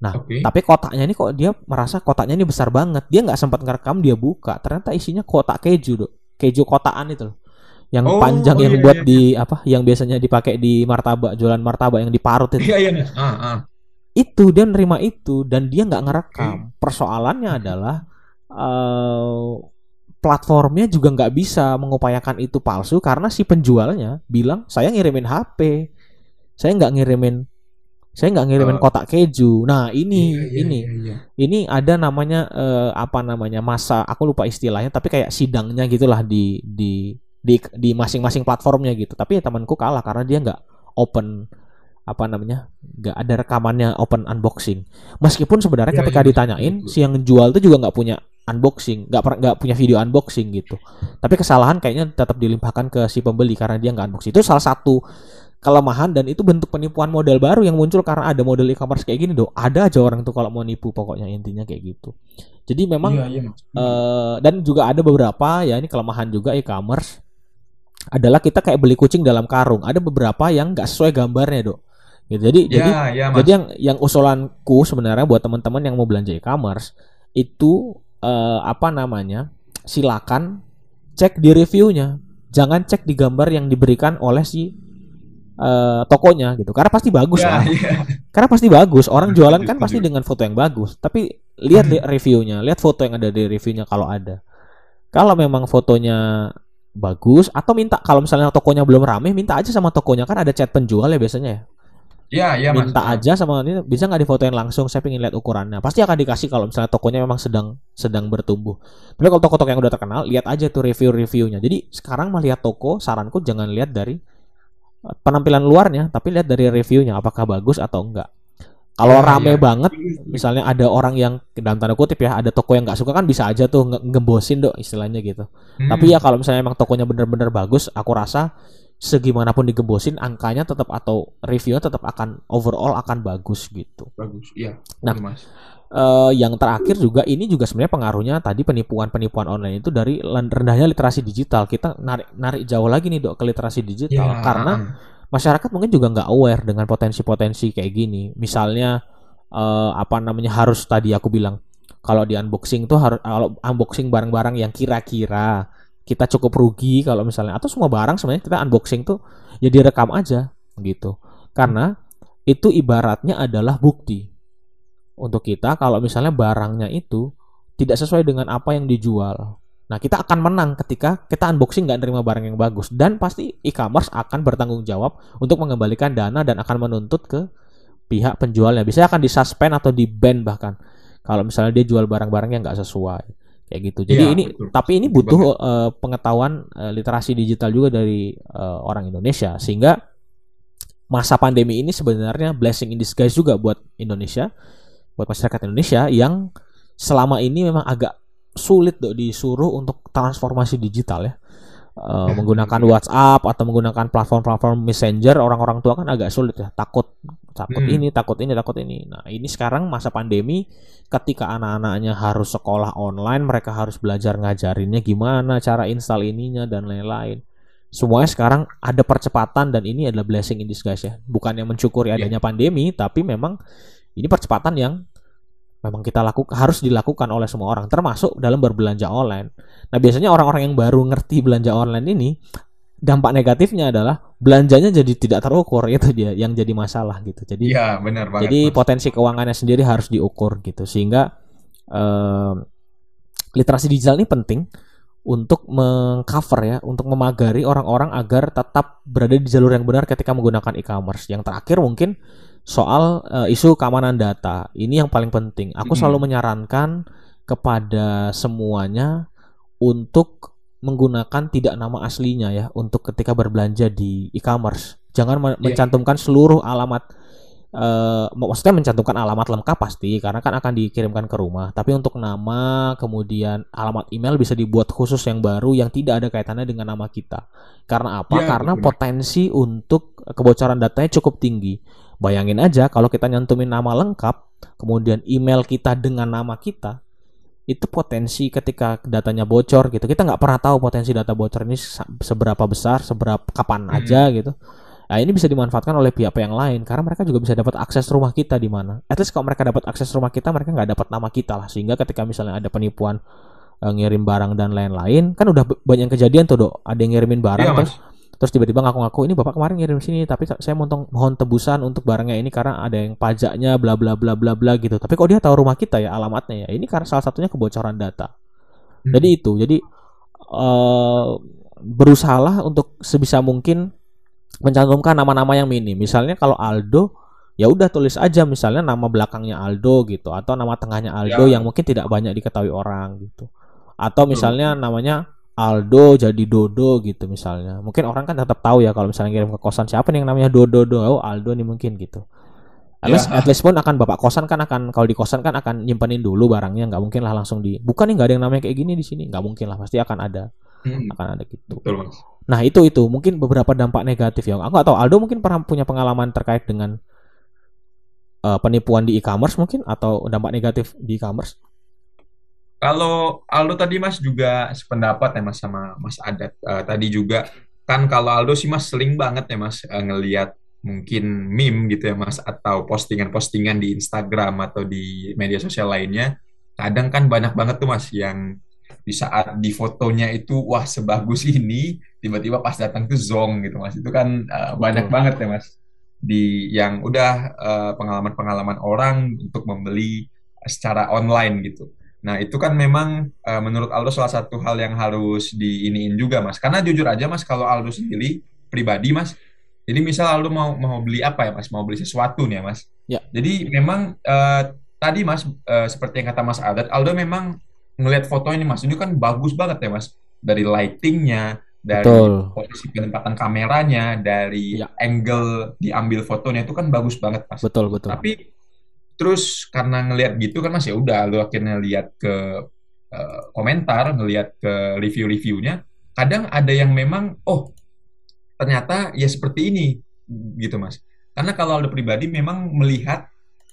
nah Oke. tapi kotaknya ini kok dia merasa kotaknya ini besar banget. Dia nggak sempat ngerekam dia buka. Ternyata isinya kotak keju dok. Keju kotaan itu loh. Yang Oh, panjang yang iya, buat iya, di apa yang biasanya dipakai di martabak jualan martabak yang diparut itu. Iya, iya, Mas. Ah, ah. itu dia nerima itu dan dia nggak ngerekam. Persoalannya adalah eh platformnya juga nggak bisa mengupayakan itu palsu karena si penjualnya bilang saya ngirimin HP saya nggak ngirimin saya nggak ngirimin Oh. kotak keju nah ini Iya, iya, ini iya, iya. ini ada namanya eh, apa namanya masa aku lupa istilahnya tapi kayak sidangnya gitulah di di di di masing-masing platformnya gitu. Tapi ya temanku kalah karena dia nggak open apa namanya nggak ada rekamannya open unboxing meskipun sebenarnya Ya, ketika ya, ditanyain betul. si yang jual tuh juga nggak punya unboxing nggak nggak punya video unboxing gitu tapi kesalahan kayaknya tetap dilimpahkan ke si pembeli karena dia nggak unboxing itu salah satu kelemahan dan itu bentuk penipuan model baru yang muncul karena ada model e-commerce kayak gini dong ada aja orang tuh kalau mau nipu pokoknya intinya kayak gitu jadi memang Iya, iya. Eh, dan juga ada beberapa ya ini kelemahan juga e-commerce adalah kita kayak beli kucing dalam karung. Ada beberapa yang nggak sesuai gambarnya, Dok. Gitu. Jadi ya, jadi ya, Mas. jadi yang yang usulanku sebenarnya buat teman-teman yang mau belanja e-commerce itu eh, apa namanya? Silakan cek di reviewnya. Jangan cek di gambar yang diberikan oleh si eh, tokonya gitu. Karena pasti bagus ya, lah. ya. Karena pasti bagus. Orang jualan kan pasti dengan foto yang bagus. Tapi lihat Hmm. reviewnya, lihat foto yang ada di reviewnya kalau ada. Kalau memang fotonya bagus atau minta kalau misalnya tokonya belum rame, minta aja sama tokonya kan ada chat penjual ya biasanya ya. Ya, ya, Mas. minta aja sama ini bisa nggak difotoin langsung saya pengen lihat ukurannya pasti akan dikasih kalau misalnya tokonya memang sedang sedang bertumbuh tapi kalau toko-toko yang udah terkenal lihat aja tuh review-reviewnya jadi sekarang melihat toko saranku jangan lihat dari penampilan luarnya tapi lihat dari reviewnya apakah bagus atau enggak kalau Ya, rame ya. banget misalnya ada orang yang dalam tanda kutip ya ada toko yang nggak suka kan bisa aja tuh nge- ngembosin dok istilahnya gitu Hmm. tapi ya kalau misalnya emang tokonya bener-bener bagus, aku rasa segimanapun digembosin angkanya tetap atau reviewnya tetap akan overall akan bagus gitu. bagus. Iya. Nah, Mas. Eh yang terakhir juga ini juga sebenarnya pengaruhnya tadi penipuan-penipuan online itu dari rendahnya literasi digital. Kita narik narik jauh lagi nih dok ke literasi digital Ya, karena masyarakat mungkin juga nggak aware dengan potensi-potensi kayak gini. Misalnya eh, apa namanya harus tadi aku bilang kalau di unboxing tuh harus kalau unboxing barang-barang yang kira-kira kita cukup rugi kalau misalnya atau semua barang sebenarnya kita unboxing tuh ya direkam aja gitu. Karena itu ibaratnya adalah bukti untuk kita kalau misalnya barangnya itu tidak sesuai dengan apa yang dijual. Nah, kita akan menang ketika kita unboxing nggak nerima barang yang bagus dan pasti e-commerce akan bertanggung jawab untuk mengembalikan dana dan akan menuntut ke pihak penjualnya. Bisa akan disuspend atau di ban bahkan kalau misalnya dia jual barang-barang yang nggak sesuai kayak gitu. Jadi Iya, ini betul. tapi ini butuh eh, pengetahuan eh, literasi digital juga dari eh, orang Indonesia sehingga masa pandemi ini sebenarnya blessing in disguise juga buat Indonesia, buat masyarakat Indonesia yang selama ini memang agak sulit dok disuruh untuk transformasi digital ya. Eh, menggunakan WhatsApp atau menggunakan platform-platform Messenger orang-orang tua kan agak sulit ya takut takut Hmm. ini takut ini takut ini nah ini sekarang masa pandemi ketika anak-anaknya harus sekolah online mereka harus belajar ngajarinnya gimana cara install ininya dan lain-lain semuanya sekarang ada percepatan dan ini adalah blessing in disguise ya bukan yang mencukuri Iya. adanya pandemi tapi memang ini percepatan yang memang kita lakukan harus dilakukan oleh semua orang termasuk dalam berbelanja online. Nah, biasanya orang-orang yang baru ngerti belanja online ini dampak negatifnya adalah belanjanya jadi tidak terukur itu dia yang jadi masalah gitu. Jadi Iya, benar banget. jadi Mas. potensi keuangannya sendiri harus diukur gitu sehingga em, literasi digital ini penting untuk mengcover ya, untuk memagari orang-orang agar tetap berada di jalur yang benar ketika menggunakan e-commerce. Yang terakhir mungkin soal eh, isu keamanan data. Ini yang paling penting. Aku selalu menyarankan kepada semuanya untuk menggunakan tidak nama aslinya ya untuk ketika berbelanja di e-commerce. Jangan Iya. mencantumkan seluruh alamat eh maksudnya mencantumkan alamat lengkap pasti karena kan akan dikirimkan ke rumah. Tapi untuk nama kemudian alamat email bisa dibuat khusus yang baru yang tidak ada kaitannya dengan nama kita. Karena apa? Ya, Karena betul. potensi untuk kebocoran datanya cukup tinggi. Bayangin aja kalau kita nyantumin nama lengkap, kemudian email kita dengan nama kita, itu potensi ketika datanya bocor gitu. Kita nggak pernah tahu potensi data bocor ini seberapa besar, seberapa kapan Hmm. aja gitu. Nah ini bisa dimanfaatkan oleh pihak yang lain karena mereka juga bisa dapat akses rumah kita di mana. At least kalau mereka dapat akses rumah kita, mereka nggak dapat nama kita lah. Sehingga ketika misalnya ada penipuan eh, ngirim barang dan lain-lain, kan udah banyak kejadian tuh dok. Ada yang ngirimin barang Iya, terus terus tiba-tiba ngaku-ngaku ini bapak kemarin ngirim sini tapi sa- saya mohon mohon tebusan untuk barangnya ini karena ada yang pajaknya bla bla bla bla bla gitu. Tapi kok dia tahu rumah kita ya alamatnya ya? Ini karena salah satunya kebocoran data. Hmm. Jadi itu, jadi eh berusahalah untuk sebisa mungkin mencantumkan nama-nama yang minim. Misalnya kalau Aldo, ya udah tulis aja misalnya nama belakangnya Aldo gitu atau nama tengahnya Aldo Ya. yang mungkin tidak banyak diketahui orang gitu. Atau misalnya namanya Aldo jadi Dodo gitu misalnya. Mungkin orang kan tetap tahu ya kalau misalnya kirim ke kosan siapa nih yang namanya Dodo do oh Aldo nih mungkin gitu. At least, Ya. at least pun akan bapak kosan kan akan kalau di kosan kan akan nyimpenin dulu barangnya nggak mungkin lah langsung di bukan nih nggak ada yang namanya kayak gini di sini nggak mungkin lah pasti akan ada Hmm, akan ada gitu. betul mas. Nah itu itu mungkin beberapa dampak negatif ya. Aku tahu Aldo mungkin pernah punya pengalaman terkait dengan eh, penipuan di e-commerce mungkin atau dampak negatif di e-commerce. Kalau Aldo tadi Mas juga sependapat ya Mas sama Mas Adat Eh, tadi juga kan kalau Aldo sih Mas seling banget ya Mas eh, ngelihat mungkin meme gitu ya Mas atau postingan-postingan di Instagram atau di media sosial lainnya kadang kan banyak banget tuh Mas yang di saat di fotonya itu wah sebagus ini tiba-tiba pas datang tuh zong gitu Mas itu kan eh, banyak Betul. banget ya Mas di yang udah pengalaman-pengalaman orang untuk membeli secara online gitu. Nah, itu kan memang eh, menurut Aldo salah satu hal yang harus diiniin juga, Mas. Karena jujur aja, Mas, kalau Aldo sendiri pribadi, Mas. Jadi misal Aldo mau mau beli apa ya, Mas? Mau beli sesuatu nih ya, Mas. Ya. Jadi memang eh, tadi, Mas, eh, seperti yang kata Mas Adat, Aldo memang ngelihat foto ini, Mas. Ini kan bagus banget ya, Mas. Dari lightingnya, dari Betul. posisi penempatan kameranya, dari Ya. angle diambil fotonya itu kan bagus banget, Mas. Betul betul. Tapi terus karena ngelihat gitu kan Mas ya udah lu akhirnya lihat ke eh, komentar, ngelihat ke review-reviewnya, kadang ada yang memang oh ternyata ya seperti ini gitu Mas. Karena kalau ada pribadi memang melihat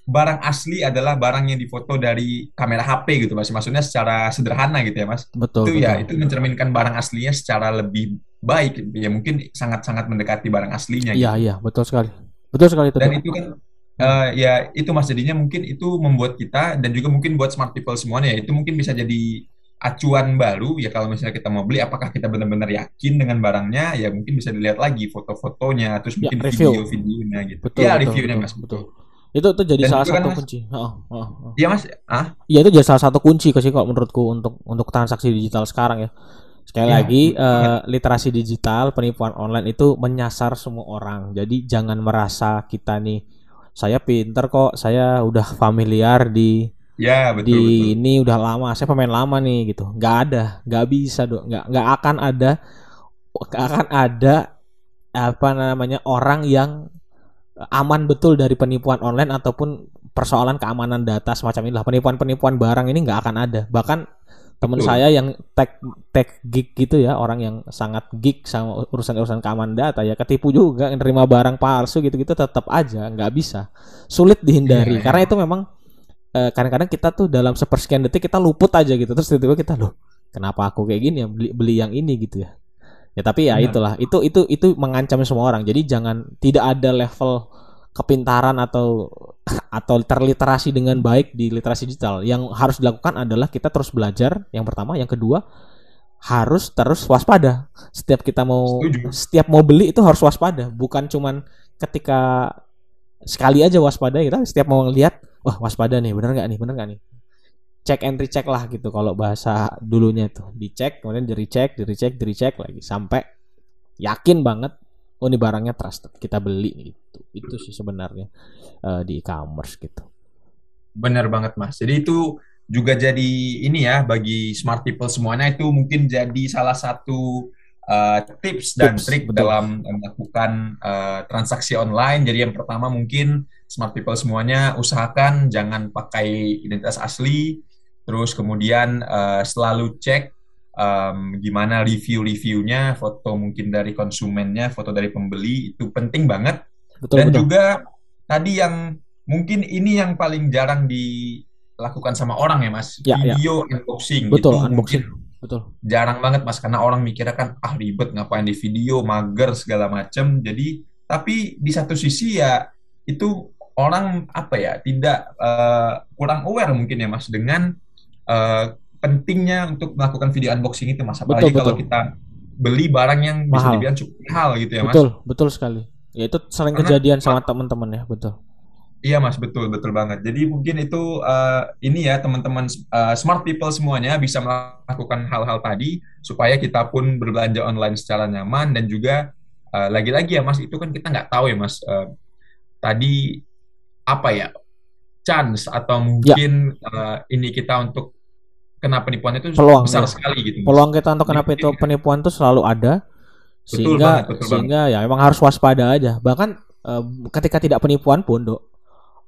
barang asli adalah barang yang difoto dari kamera HP gitu Mas. Maksudnya secara sederhana gitu ya Mas. Betul Itu ya betul. itu mencerminkan barang aslinya secara lebih baik ya mungkin sangat-sangat mendekati barang aslinya Iya gitu. iya betul sekali. Betul sekali itu. Dan itu kan eh, ya itu mas jadinya mungkin itu membuat kita dan juga mungkin buat smart people semuanya ya itu mungkin bisa jadi acuan baru ya kalau misalnya kita mau beli apakah kita benar-benar yakin dengan barangnya ya mungkin bisa dilihat lagi foto-fotonya terus Ya mungkin video-videonya gitu. Betul Ya betul reviewnya betul mas betul. Itu itu jadi Dan salah kan satu mas, kunci. Heeh, heeh, heeh. ya mas ah Iya itu jadi salah satu kunci sih kalau menurutku untuk untuk transaksi digital sekarang ya. Sekali ya lagi banget. eh, literasi digital penipuan online itu menyasar semua orang. Jadi jangan merasa kita nih saya pinter kok, saya udah familiar di Ya betul di betul. ini udah lama, saya pemain lama nih gitu. Nggak ada, nggak bisa dong, nggak nggak akan ada nggak akan ada apa namanya orang yang aman betul dari penipuan online ataupun persoalan keamanan data semacam inilah penipuan-penipuan barang ini nggak akan ada bahkan teman saya yang tech tech geek gitu ya orang yang sangat geek sama urusan-urusan keamanan data ya ketipu juga nerima barang palsu gitu-gitu tetap aja nggak bisa. Sulit Iya dihindari ya. karena itu memang eh, kadang-kadang kita tuh dalam sepersekian detik kita luput aja gitu. Terus tiba-tiba kita loh kenapa aku kayak gini ya? Beli beli yang ini gitu ya. Ya tapi ya Benar. itulah. Itu itu itu mengancam semua orang. Jadi jangan tidak ada level kepintaran atau atau terliterasi dengan baik di literasi digital. Yang harus dilakukan adalah kita terus belajar yang pertama. Yang kedua harus terus waspada. Setiap kita mau Setuju. setiap mau beli itu harus waspada. Bukan cuman ketika sekali aja waspada kita setiap mau ngelihat wah waspada nih bener nggak nih bener nggak nih? Cek and recheck lah gitu kalau bahasa dulunya itu dicek kemudian di recheck di recheck di recheck lagi. Sampai yakin banget oh ini barangnya trusted kita beli gitu itu sih sebenarnya eh, di e-commerce gitu Benar banget Mas. Jadi itu juga jadi ini ya bagi smart people semuanya itu mungkin jadi salah satu uh, tips dan tips trik betul dalam melakukan uh, transaksi online. Jadi yang pertama mungkin smart people semuanya usahakan jangan pakai identitas asli. Terus kemudian uh, selalu cek um, gimana review-reviewnya, foto mungkin dari konsumennya, foto dari pembeli itu penting banget. Betul Dan betul. juga tadi yang mungkin ini yang paling jarang dilakukan sama orang ya Mas, ya ya. Video unboxing betul itu unboxing. Betul. Jarang banget Mas karena orang mikirnya kan ah ribet ngapain di video, mager segala macem. Jadi tapi di satu sisi ya itu orang apa ya tidak eh, kurang aware mungkin ya Mas dengan eh, pentingnya untuk melakukan video unboxing itu Mas. betul Apalagi kalau betul. kita beli barang yang bisa mahal. dibilang cukup mahal gitu ya Mas. betul betul sekali ya itu sering Karena kejadian sama teman-teman ya betul Iya Mas, betul betul banget. Jadi mungkin itu eh, ini ya teman-teman eh, smart people semuanya bisa melakukan hal-hal tadi supaya kita pun berbelanja online secara nyaman dan juga eh, lagi-lagi ya Mas, itu kan kita nggak tahu ya Mas. eh, tadi apa ya chance atau ya mungkin eh, ini kita untuk kena penipuan itu Peluang, besar ya. sekali gitu. Mas. peluang kita untuk kena itu penipuan tuh selalu ada Betul sehingga banget, betul sehingga ya emang harus waspada aja. Bahkan eh, ketika tidak penipuan pun dok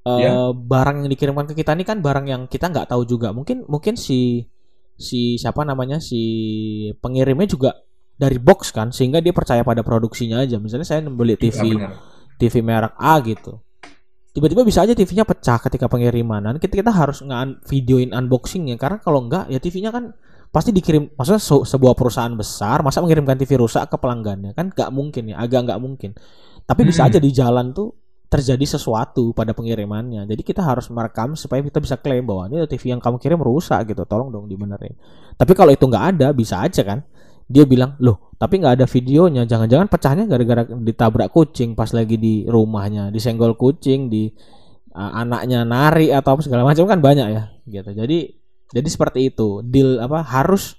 eh, Ya. barang yang dikirimkan ke kita ini kan barang yang kita nggak tahu juga. Mungkin mungkin si si siapa namanya si pengirimnya juga dari box kan sehingga dia percaya pada produksinya aja. Misalnya saya beli Iya, TV benar. TV merek A gitu. Tiba-tiba bisa aja TV-nya pecah ketika pengiriman dan kita kita harus nge videoin unboxingnya. Karena kalau enggak ya TV-nya kan pasti dikirim maksudnya se- sebuah perusahaan besar masa mengirimkan TV rusak ke pelanggannya? Kan nggak mungkin ya agak nggak mungkin. Tapi bisa Hmm. aja di jalan tuh terjadi sesuatu pada pengirimannya. Jadi kita harus merekam supaya kita bisa klaim bahwa ini TV yang kamu kirim rusak gitu tolong dong dibenerin. Tapi kalau itu nggak ada bisa aja kan? Dia bilang loh tapi nggak ada videonya. Jangan-jangan pecahnya gara-gara ditabrak kucing pas lagi di rumahnya. Disenggol kucing di uh, anaknya nari atau apa segala macam kan banyak ya gitu. Jadi jadi seperti itu. Deal apa harus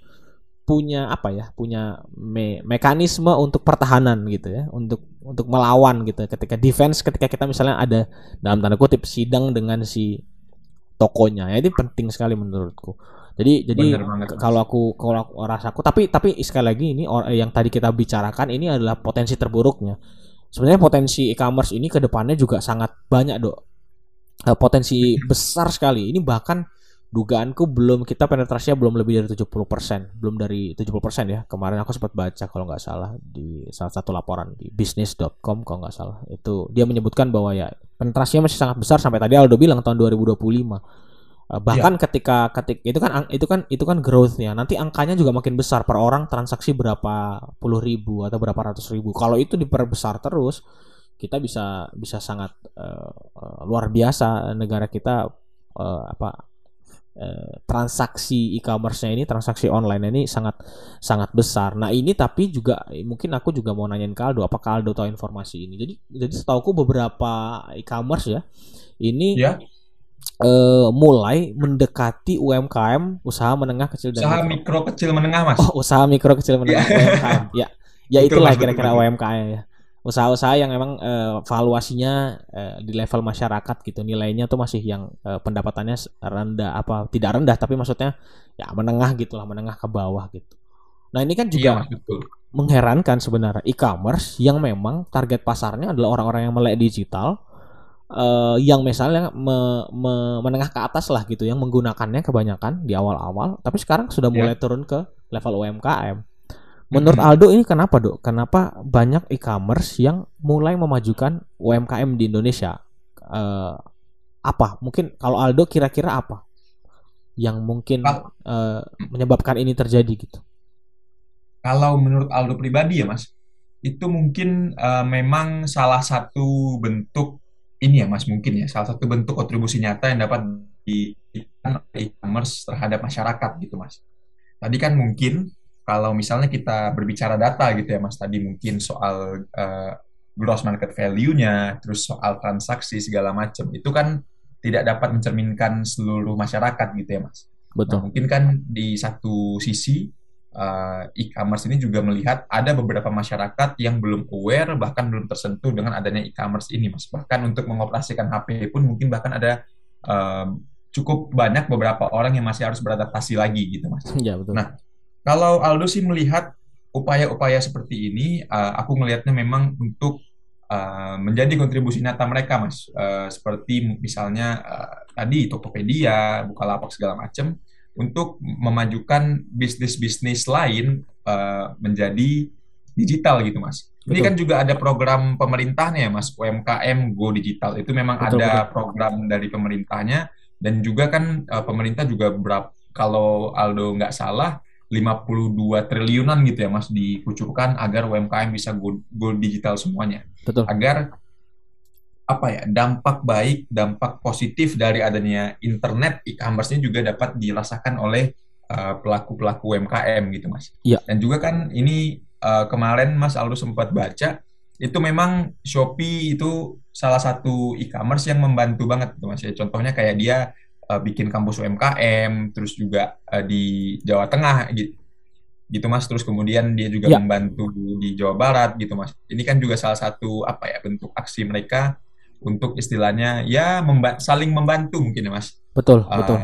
punya apa ya punya me- mekanisme untuk pertahanan gitu ya. Untuk untuk melawan gitu ketika defense ketika kita misalnya ada dalam tanda kutip sidang dengan si tokonya. Ya ini penting sekali menurutku. Jadi jadi kalau aku kalau aku rasaku tapi tapi sekali lagi ini or- yang tadi kita bicarakan ini adalah potensi terburuknya. Sebenarnya potensi e-commerce ini ke depannya juga sangat banyak dok. Eh, potensi besar sekali. Ini bahkan dugaanku belum kita penetrasinya belum lebih dari 70% belum dari 70% ya. Kemarin aku sempat baca kalau nggak salah di salah satu laporan di bisnis.com kalau nggak salah. Itu dia menyebutkan bahwa ya penetrasinya masih sangat besar sampai tadi Aldo bilang tahun 2025 Eh, bahkan ketika ketik itu kan itu kan itu kan growthnya. Nanti angkanya juga makin besar per orang transaksi berapa puluh ribu atau berapa ratus ribu. Kalau itu diperbesar terus kita bisa bisa sangat eh, luar biasa negara kita eh, apa transaksi e-commerce-nya ini transaksi online ini sangat sangat besar. Nah ini tapi juga eh, mungkin aku juga mau nanyain ke Aldo, apakah Aldo tahu informasi ini? Jadi jadi setauku beberapa e-commerce ya ini Ya, eh, mulai mendekati UMKM usaha menengah kecil dan usaha mikro. mikro kecil menengah, Mas. Oh usaha mikro kecil menengah. UMKM ya ya Betul, itulah kira-kira. UMKM ya usaha-usaha yang memang eh, valuasinya eh, di level masyarakat gitu nilainya tuh masih yang eh, pendapatannya rendah apa tidak rendah tapi maksudnya ya menengah gitulah menengah ke bawah gitu nah ini kan Iya, juga betul. mengherankan sebenarnya e-commerce yang memang target pasarnya adalah orang-orang yang melek digital eh, yang misalnya me- me- menengah ke atas lah gitu yang menggunakannya kebanyakan di awal-awal tapi sekarang sudah Ya. mulai turun ke level UMKM menurut Mhm. Aldo ini kenapa dok kenapa banyak e-commerce yang mulai memajukan UMKM di Indonesia Eh, apa mungkin kalau Aldo kira-kira apa yang mungkin eh, menyebabkan ini terjadi gitu Kalau menurut Aldo pribadi ya, Mas, itu mungkin eh, memang salah satu bentuk ini ya, Mas, mungkin ya, salah satu bentuk kontribusi nyata yang dapat oleh e-commerce terhadap masyarakat gitu, Mas. Tadi kan mungkin kalau misalnya kita berbicara data gitu ya, Mas, tadi mungkin soal eh, gross market value-nya, terus soal transaksi segala macam, itu kan tidak dapat mencerminkan seluruh masyarakat gitu ya, Mas. Nah, betul mungkin kan di satu sisi uh, e-commerce ini juga melihat ada beberapa masyarakat yang belum aware bahkan belum tersentuh dengan adanya e-commerce ini, Mas. Bahkan untuk mengoperasikan HP pun mungkin bahkan ada um, cukup banyak beberapa orang yang masih harus beradaptasi lagi gitu, Mas. ya betul Nah, Kalau Aldo sih melihat upaya-upaya seperti ini, uh, aku melihatnya memang untuk uh, menjadi kontribusi nyata mereka, Mas. Uh, seperti misalnya uh, tadi Tokopedia, Bukalapak segala macam, untuk memajukan bisnis-bisnis lain uh, menjadi digital gitu, Mas. Ini Betul. kan juga ada program pemerintahnya, ya, Mas. UMKM Go Digital itu memang Betul, ada program dari pemerintahnya dan juga kan uh, pemerintah juga berapa kalau Aldo nggak salah 52 triliunan gitu ya Mas dikucurkan agar UMKM bisa go, go digital semuanya. betul Agar apa ya dampak baik, dampak positif dari adanya internet e-commerce ini juga dapat dirasakan oleh uh, pelaku-pelaku UMKM gitu Mas. Iya. Dan juga kan ini uh, kemarin Mas Aldo sempat baca itu memang Shopee itu salah satu e-commerce yang membantu banget gitu Mas ya. Contohnya kayak dia uh, bikin kampus UMKM, terus juga uh, di Jawa Tengah gitu, gitu Mas. Terus kemudian dia juga Ya. membantu di Jawa Barat gitu Mas. Ini kan juga salah satu apa ya bentuk aksi mereka untuk istilahnya ya memba- saling membantu mungkin ya Mas. betul Uh, betul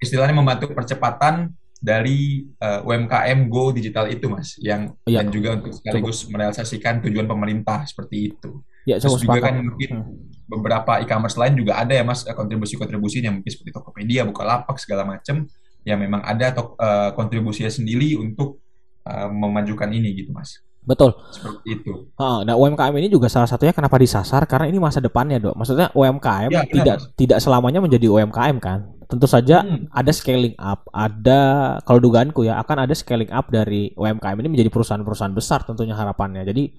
istilahnya membantu percepatan dari uh, UMKM Go Digital itu, Mas, yang Iya, dan juga untuk sekaligus merealisasikan tujuan pemerintah seperti itu. Ya Terus juga sepakat. kan mungkin Hmm. beberapa e-commerce lain juga ada ya, Mas, eh, kontribusi-kontribusi yang mungkin seperti Tokopedia, Bukalapak segala macam yang memang ada atau eh, kontribusinya sendiri untuk eh, memajukan ini gitu, Mas. Betul. Seperti itu. Heeh, nah UMKM ini juga salah satunya kenapa disasar karena ini masa depannya, Dok. Maksudnya UMKM Ya, tidak Mas. tidak selamanya menjadi UMKM kan. Tentu saja Hmm. ada scaling up, ada kalau dugaanku ya akan ada scaling up dari UMKM ini menjadi perusahaan-perusahaan besar tentunya harapannya. Jadi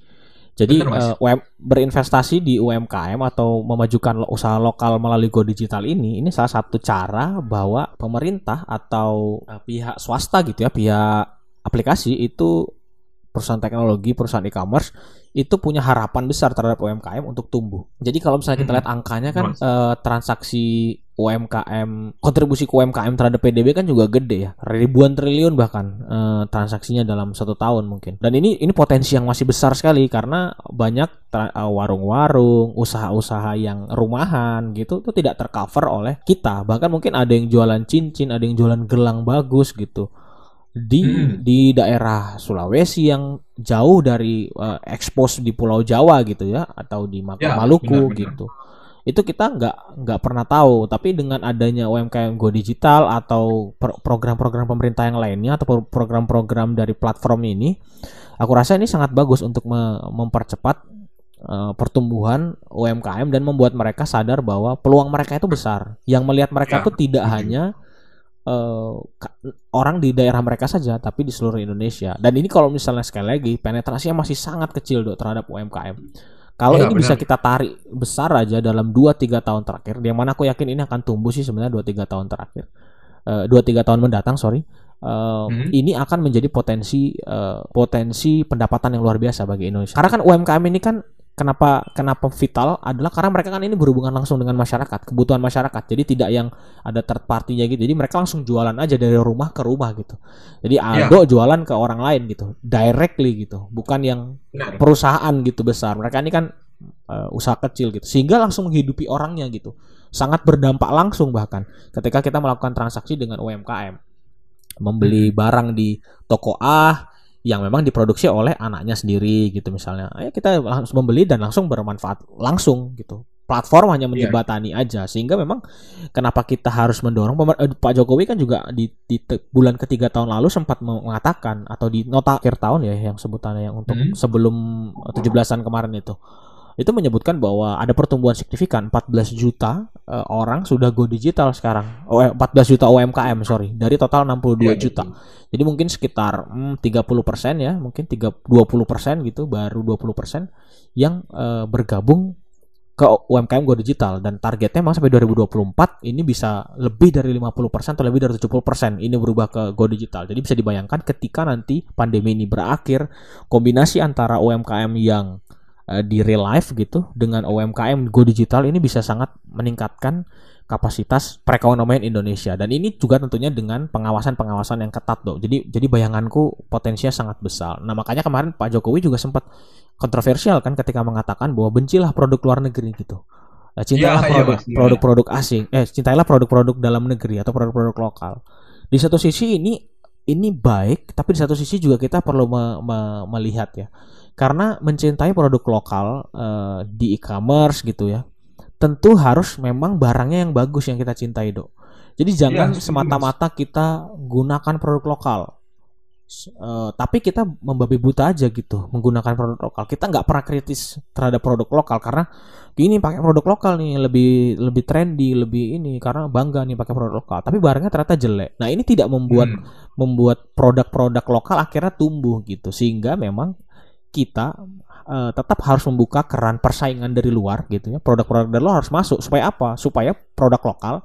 jadi Benar, Mas. eh, UM berinvestasi di UMKM atau memajukan usaha lokal melalui Go Digital ini ini salah satu cara bahwa pemerintah atau eh, pihak swasta gitu ya, pihak aplikasi itu perusahaan teknologi, perusahaan e-commerce itu punya harapan besar terhadap UMKM untuk tumbuh. Jadi kalau misalnya kita lihat angkanya kan eh, transaksi UMKM, kontribusi ke UMKM terhadap PDB kan juga gede ya, ribuan triliun bahkan eh, transaksinya dalam satu tahun mungkin. Dan ini ini potensi yang masih besar sekali karena banyak eh, warung-warung, usaha-usaha yang rumahan gitu itu tidak tercover oleh kita. Bahkan mungkin ada yang jualan cincin, ada yang jualan gelang bagus gitu di Hmm. di daerah Sulawesi yang jauh dari eh, expose di Pulau Jawa gitu ya atau di Ya, Maluku benar-benar. gitu itu kita nggak nggak pernah tahu tapi dengan adanya UMKM Go Digital atau pro- program-program pemerintah yang lainnya atau pro- program-program dari platform ini aku rasa ini sangat bagus untuk me- mempercepat eh, pertumbuhan UMKM dan membuat mereka sadar bahwa peluang mereka itu besar yang melihat mereka Ya, tuh tidak hanya ka- orang di daerah mereka saja tapi di seluruh Indonesia. Dan ini kalau misalnya sekali lagi penetrasinya masih sangat kecil dok terhadap UMKM kalau Iya, ini bisa benar. kita tarik besar aja dalam 2-3 tahun terakhir yang mana aku yakin ini akan tumbuh sih sebenarnya 2-3 tahun terakhir. Eh, 2-3 tahun mendatang sorry. Eh, Hmm. ini akan menjadi potensi eh, potensi pendapatan yang luar biasa bagi Indonesia. Karena kan UMKM ini kan kenapa kenapa vital adalah karena mereka kan ini berhubungan langsung dengan masyarakat kebutuhan masyarakat. Jadi tidak yang ada third party-nya gitu. Jadi mereka langsung jualan aja dari rumah ke rumah gitu. Jadi Iya. Aldo jualan ke orang lain gitu directly gitu. Bukan yang perusahaan gitu besar. Mereka ini kan eh, usaha kecil gitu. Sehingga langsung menghidupi orangnya gitu. Sangat berdampak langsung bahkan. Ketika kita melakukan transaksi dengan UMKM membeli barang di toko A yang memang diproduksi oleh anaknya sendiri gitu misalnya. Ayo kita langsung membeli dan langsung bermanfaat langsung gitu. Platform hanya menjembatani aja sehingga memang kenapa kita harus mendorong eh, Pak Jokowi kan juga di, di te- bulan ketiga tahun lalu sempat mengatakan atau di nota akhir tahun ya yang sebutannya yang untuk Hmm. sebelum 17-an kemarin itu itu menyebutkan bahwa ada pertumbuhan signifikan. 14 juta eh, orang sudah go digital sekarang. Oh, eh, 14 juta UMKM sorry. Dari total 62 Iya, juta. betul. jadi mungkin sekitar hmm, 30% ya mungkin 3, 20% gitu baru 20% yang eh, bergabung ke UMKM Go Digital. Dan targetnya memang sampai 2024 ini bisa lebih dari 50% atau lebih dari 70% ini berubah ke Go Digital. Jadi bisa dibayangkan ketika nanti pandemi ini berakhir kombinasi antara UMKM yang eh, di real life gitu dengan UMKM Go Digital ini bisa sangat meningkatkan kapasitas perekonomian Indonesia dan ini juga tentunya dengan pengawasan-pengawasan yang ketat dok. Jadi jadi bayanganku potensinya sangat besar. Nah makanya kemarin Pak Jokowi juga sempat kontroversial kan ketika mengatakan bahwa bencilah produk luar negeri gitu. Nah, cintailah Iya, iya, produk Mas, iya. produk-produk asing, eh cintailah produk-produk dalam negeri atau produk-produk lokal. Di satu sisi ini ini baik, tapi di satu sisi juga kita perlu me- me- melihat ya, karena mencintai produk lokal eh, di e-commerce gitu ya, tentu harus memang barangnya yang bagus yang kita cintai dok. Jadi jangan Iya, setuju, semata-mata kita gunakan produk lokal. Eh, tapi kita membabi buta aja gitu menggunakan produk lokal. Kita nggak pernah kritis terhadap produk lokal karena ini pakai produk lokal nih lebih lebih trendy, lebih ini karena bangga nih pakai produk lokal. Tapi barangnya ternyata jelek. Nah ini tidak membuat Hmm. membuat produk-produk lokal akhirnya tumbuh gitu sehingga memang kita eh, tetap harus membuka keran persaingan dari luar gitu ya. Produk-produk dari luar harus masuk. Supaya apa? Supaya produk lokal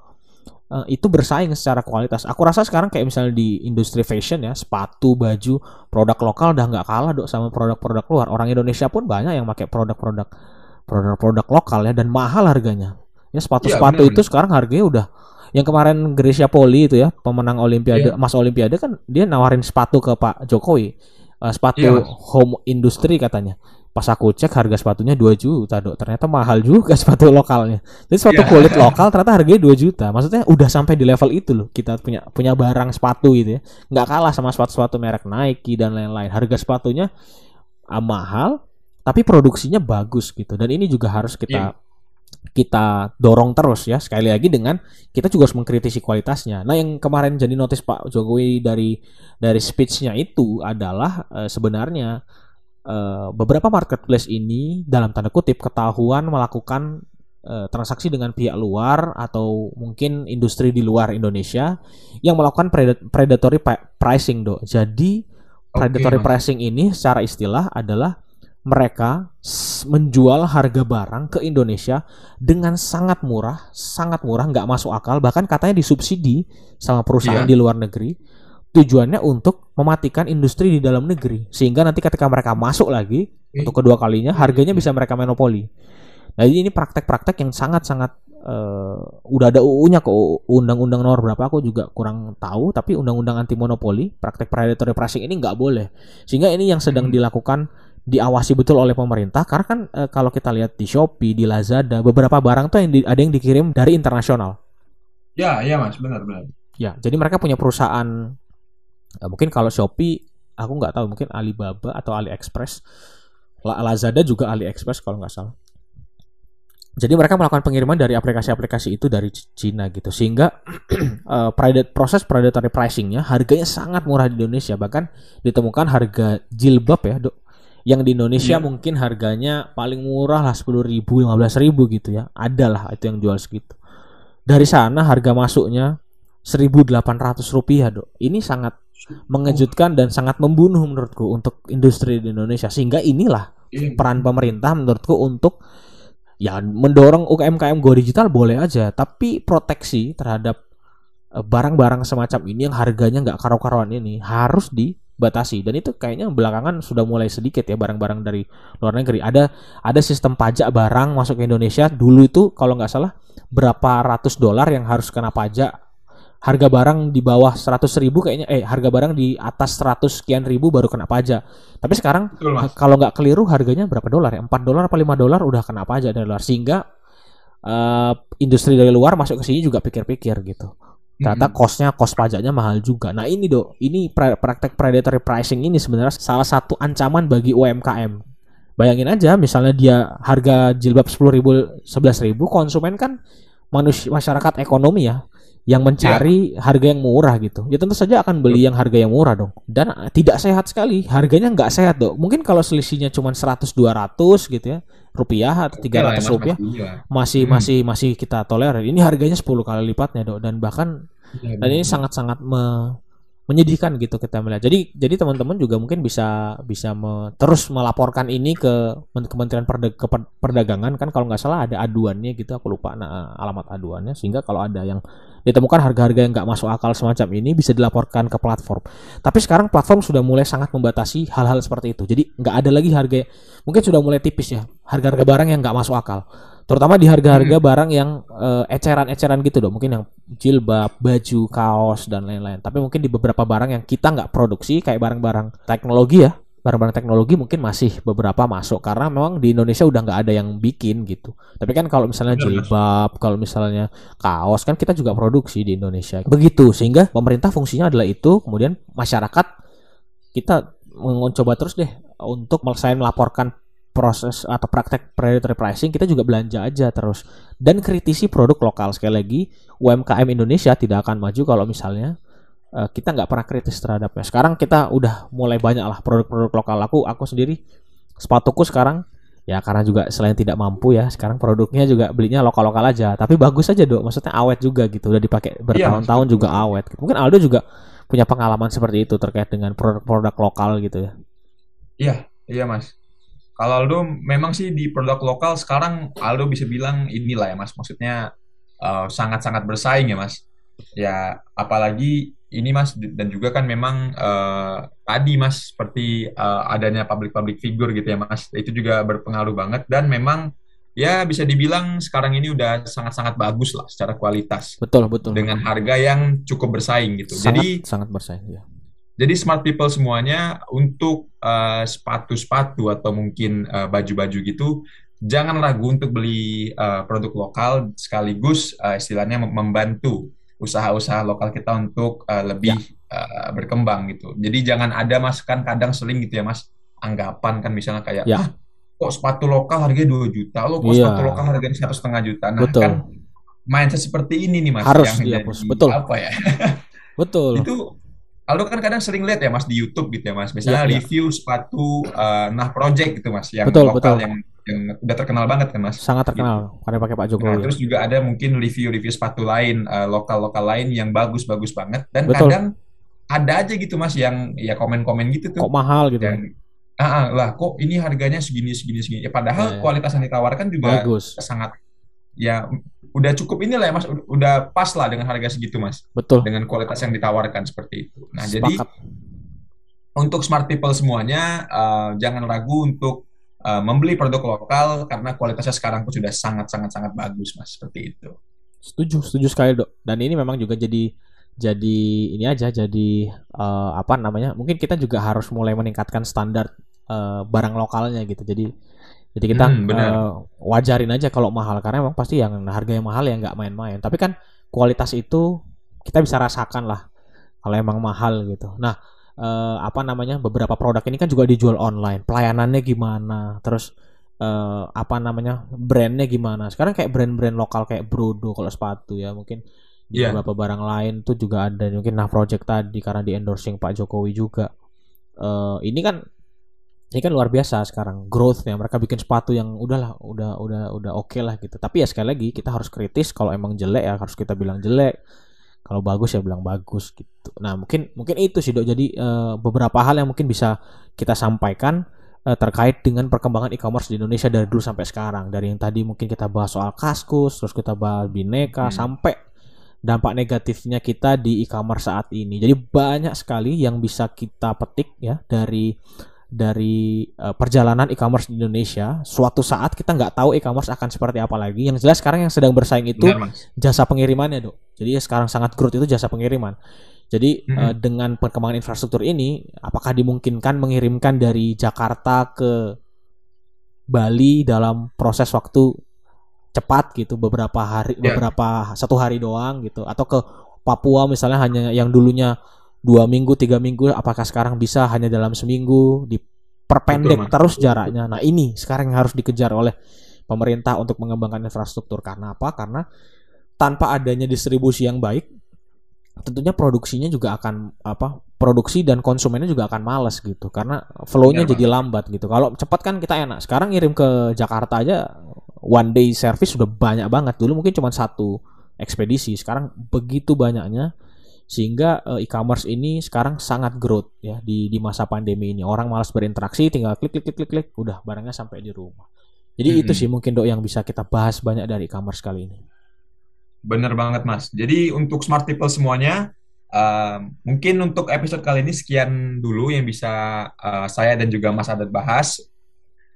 eh, itu bersaing secara kualitas. Aku rasa sekarang kayak misalnya di industri fashion ya sepatu baju produk lokal udah nggak kalah dok sama produk-produk luar. Orang Indonesia pun banyak yang pakai produk-produk produk-produk lokal ya dan mahal harganya. Ya sepatu-sepatu benar. itu sekarang harganya udah yang kemarin Gracia Poli itu ya pemenang Olimpiade Iya. Mas Olimpiade kan dia nawarin sepatu ke Pak Jokowi uh, sepatu Iya, Mas. home industry katanya. Pas aku cek harga sepatunya 2 juta, Dok. Ternyata mahal juga sepatu lokalnya. Jadi sepatu Iya. kulit lokal ternyata harganya 2 juta. Maksudnya udah sampai di level itu loh. Kita punya punya barang sepatu gitu ya. Nggak kalah sama sepatu-sepatu merek Nike dan lain-lain. Harga sepatunya ah, mahal tapi produksinya bagus gitu. Dan ini juga harus kita Iya. Kita dorong terus ya sekali lagi dengan kita juga harus mengkritisi kualitasnya. Nah yang kemarin jadi notice Pak Jokowi dari dari speech-nya itu adalah eh, sebenarnya eh, beberapa marketplace ini dalam tanda kutip ketahuan melakukan eh, transaksi dengan pihak luar atau mungkin industri di luar Indonesia yang melakukan predat- predatory pricing dok. Jadi predatory Mas. pricing ini secara istilah adalah mereka menjual harga barang ke Indonesia dengan sangat murah, sangat murah, nggak masuk akal, bahkan katanya disubsidi sama perusahaan Iya. di luar negeri. Tujuannya untuk mematikan industri di dalam negeri, sehingga nanti ketika mereka masuk lagi Eh. untuk kedua kalinya, harganya bisa mereka monopoli. Nah ini praktek-praktek yang sangat-sangat eh, udah ada UU-nya kok undang-undang nomor berapa aku juga kurang tahu, tapi undang-undang anti monopoli, praktek predatory pricing ini nggak boleh. Sehingga ini yang sedang Hmm. dilakukan diawasi betul oleh pemerintah karena kan eh, kalau kita lihat di Shopee, di Lazada, beberapa barang tuh yang di- ada yang dikirim dari internasional. Ya, iya Mas, benar benar. Ya, jadi mereka punya perusahaan eh, mungkin kalau Shopee aku nggak tahu mungkin Alibaba atau AliExpress. La- Lazada juga AliExpress kalau nggak salah. Jadi mereka melakukan pengiriman dari aplikasi-aplikasi itu dari Cina gitu sehingga eh, predat- proses predatory pricingnya harganya sangat murah di Indonesia bahkan ditemukan harga jilbab ya dok yang di Indonesia Iya. mungkin harganya paling murah lah sepuluh ribu lima ribu gitu ya ada lah itu yang jual segitu dari sana harga masuknya 1.800 rupiah dok ini sangat mengejutkan dan sangat membunuh menurutku untuk industri di Indonesia sehingga inilah Iya. peran pemerintah menurutku untuk ya mendorong UMKM go digital boleh aja tapi proteksi terhadap eh, barang-barang semacam ini yang harganya nggak karo-karuan ini harus dibatasi dan itu kayaknya belakangan sudah mulai sedikit ya barang-barang dari luar negeri. Ada ada sistem pajak barang masuk ke Indonesia. Dulu itu kalau nggak salah berapa ratus dolar yang harus kena pajak. Harga barang di bawah 100 ribu kayaknya eh harga barang di atas 100 sekian ribu baru kena pajak. Tapi sekarang Betul kalau nggak keliru harganya berapa dolar ya? 4 dolar apa 5 dolar udah kena pajak dari luar. Sehingga eh, industri dari luar masuk ke sini juga pikir-pikir gitu ternyata costnya cost pajaknya mahal juga. Nah ini dok. Ini pra- praktek predatory pricing ini sebenarnya salah satu ancaman bagi UMKM bayangin aja misalnya dia harga jilbab 10.000 ribu 11.000 ribu konsumen kan manusia masyarakat ekonomi ya yang mencari harga yang murah gitu. Ya tentu saja akan beli yang harga yang murah dong dan eh, tidak sehat sekali. Harganya nggak sehat dok. Mungkin kalau selisihnya cuma 100 200 gitu ya rupiah atau Oke lah 300 ya, Mas, rupiah. Iya. masih Hmm. masih masih kita tolerir ini harganya 10 kali lipatnya dok dan bahkan Iya, dan ini benar. sangat-sangat me- menyedihkan gitu kita melihat. Jadi jadi teman-teman juga mungkin bisa bisa me- terus melaporkan ini ke Men- Kementerian Keper- Perdagangan kan kalau nggak salah ada aduannya gitu aku lupa nah, alamat aduannya sehingga kalau ada yang ditemukan harga-harga yang nggak masuk akal semacam ini bisa dilaporkan ke platform. Tapi sekarang platform sudah mulai sangat membatasi hal-hal seperti itu. Jadi nggak ada lagi harga mungkin sudah mulai tipis ya harga-harga barang yang nggak masuk akal. Terutama di harga-harga barang yang eh, eceran-eceran gitu dong. Mungkin yang jilbab, baju, kaos dan lain-lain. Tapi mungkin di beberapa barang yang kita nggak produksi kayak barang-barang teknologi ya, barang-barang teknologi mungkin masih beberapa masuk karena memang di Indonesia udah nggak ada yang bikin gitu. Tapi kan kalau misalnya jilbab, kalau misalnya kaos kan kita juga produksi di Indonesia. Begitu sehingga pemerintah fungsinya adalah itu, kemudian masyarakat kita mencoba terus deh untuk melaporkan proses atau praktek predatory pricing kita juga belanja aja terus. Dan kritisi produk lokal. Sekali lagi UMKM Indonesia tidak akan maju kalau misalnya eh, kita nggak pernah kritis terhadapnya. Sekarang kita udah mulai banyak lah produk-produk lokal. Aku aku sendiri sepatuku sekarang ya karena juga selain tidak mampu ya sekarang produknya juga belinya lokal-lokal aja. Tapi bagus aja dok. Maksudnya awet juga gitu. Udah dipakai bertahun-tahun betul. juga awet. Mungkin Aldo juga punya pengalaman seperti itu terkait dengan produk-produk lokal gitu ya. Iya, iya Mas. Kalau Aldo memang sih di produk lokal sekarang Aldo bisa bilang inilah ya Mas. Maksudnya eh, sangat-sangat bersaing ya Mas. Ya apalagi ini Mas dan juga kan memang eh, tadi Mas seperti eh, adanya public-public figure gitu ya Mas. Itu juga berpengaruh banget dan memang ya bisa dibilang sekarang ini udah sangat-sangat bagus lah secara kualitas betul betul dengan harga yang cukup bersaing gitu. sangat Jadi sangat bersaing ya Jadi smart people semuanya untuk uh, sepatu-sepatu atau mungkin uh, baju-baju gitu, jangan ragu untuk beli uh, produk lokal sekaligus uh, istilahnya membantu usaha-usaha lokal kita untuk uh, lebih ya. uh, berkembang gitu. Jadi jangan ada mas kan kadang seling gitu ya mas anggapan kan misalnya kayak ya. ah, kok sepatu lokal harganya 2 juta, lo kok ya. sepatu lokal harganya satu setengah juta. Nah Betul. kan mindset seperti ini nih mas harus yang dihapus. Betul. Apa ya? Betul. Itu Aldo kan kadang sering lihat ya mas di YouTube gitu ya mas, misalnya ya, review sepatu uh, nah project gitu mas, yang betul, lokal betul. yang yang udah terkenal banget kan mas. Sangat terkenal gitu. karena pakai Pak Jokowi. Nah, terus juga ada mungkin review-review sepatu lain uh, lokal-lokal lain yang bagus-bagus banget dan betul. kadang ada aja gitu mas yang ya komen-komen gitu tuh. Kok mahal gitu? Yang, ah, ah lah kok ini harganya segini segini segini. Ya, padahal ya, ya. kualitas yang ditawarkan juga Bagus. sangat ya udah cukup inilah ya mas. Udah pas lah dengan harga segitu mas. Betul. Dengan kualitas yang ditawarkan seperti itu. Nah Sepakat. jadi untuk smart people semuanya uh, jangan ragu untuk uh, membeli produk lokal karena kualitasnya sekarang pun sudah sangat sangat sangat bagus mas. Seperti itu. Setuju setuju sekali dok. Dan ini memang juga jadi jadi ini aja jadi uh, apa namanya mungkin kita juga harus mulai meningkatkan standar uh, barang lokalnya gitu. Jadi jadi kita hmm, Uh, wajarin aja kalau mahal karena emang pasti yang harga yang mahal ya nggak main-main. Tapi kan kualitas itu kita bisa rasakan lah kalau emang mahal gitu. Nah, uh, apa namanya beberapa produk ini kan juga dijual online. Pelayanannya gimana? Terus uh, apa namanya brandnya gimana? Sekarang kayak brand-brand lokal kayak Brodo kalau sepatu ya mungkin di yeah. beberapa barang lain tuh juga ada mungkin nah project tadi karena di endorsing Pak Jokowi juga. Uh, ini kan ini kan luar biasa sekarang growthnya. Mereka bikin sepatu yang udahlah udah udah udah oke okay lah gitu. Tapi ya sekali lagi kita harus kritis kalau emang jelek ya harus kita bilang jelek. Kalau bagus ya bilang bagus gitu. Nah mungkin mungkin itu sih dok. Jadi uh, beberapa hal yang mungkin bisa kita sampaikan uh, terkait dengan perkembangan e-commerce di Indonesia dari dulu sampai sekarang. Dari yang tadi mungkin kita bahas soal kaskus terus kita bahas bineka hmm. sampai dampak negatifnya kita di e-commerce saat ini. Jadi banyak sekali yang bisa kita petik ya dari dari uh, perjalanan e-commerce di Indonesia, suatu saat kita nggak tahu e-commerce akan seperti apa lagi. Yang jelas sekarang yang sedang bersaing itu Benar, jasa pengirimannya, dok. Jadi sekarang sangat growth itu jasa pengiriman. Jadi mm -hmm. uh, dengan perkembangan infrastruktur ini, apakah dimungkinkan mengirimkan dari Jakarta ke Bali dalam proses waktu cepat gitu, beberapa hari, yeah. beberapa satu hari doang gitu, atau ke Papua misalnya hanya yang dulunya dua minggu tiga minggu apakah sekarang bisa hanya dalam seminggu? Diperpendek Betul, terus jaraknya. Nah ini sekarang yang harus dikejar oleh pemerintah untuk mengembangkan infrastruktur. Karena apa? Karena tanpa adanya distribusi yang baik tentunya produksinya juga akan apa produksi dan konsumennya juga akan males gitu. Karena flownya jadi lambat gitu. Kalau cepat kan kita enak. Sekarang ngirim ke Jakarta aja one day service sudah banyak banget. Dulu mungkin cuma satu ekspedisi. Sekarang begitu banyaknya sehingga uh, e-commerce ini sekarang sangat growth ya di di masa pandemi ini. Orang malas berinteraksi tinggal klik klik klik klik klik udah barangnya sampai di rumah. Jadi hmm. itu sih mungkin dok yang bisa kita bahas banyak dari e-commerce kali ini. Bener banget mas. Jadi untuk smart people semuanya uh, mungkin untuk episode kali ini sekian dulu yang bisa uh, saya dan juga mas Adat bahas.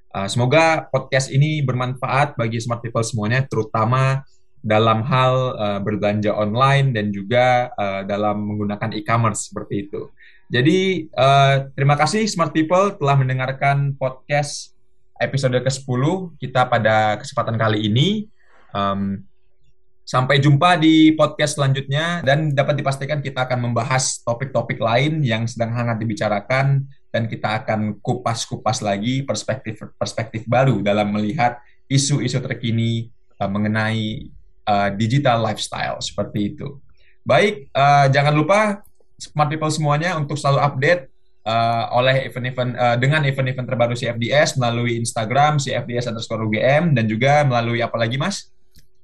Uh, semoga podcast ini bermanfaat bagi smart people semuanya terutama dalam hal uh, berbelanja online dan juga uh, dalam menggunakan e-commerce seperti itu. Jadi uh, terima kasih smart people telah mendengarkan podcast episode ke-10 kita pada kesempatan kali ini. Um, sampai jumpa di podcast selanjutnya dan dapat dipastikan kita akan membahas topik-topik lain yang sedang hangat dibicarakan dan kita akan kupas-kupas lagi perspektif-perspektif baru dalam melihat isu-isu terkini mengenai uh, digital lifestyle seperti itu. Baik, uh, jangan lupa smart people semuanya untuk selalu update uh, oleh event-event uh, dengan event-event terbaru CFDS melalui Instagram CFDS underscore UGM dan juga melalui apa lagi mas?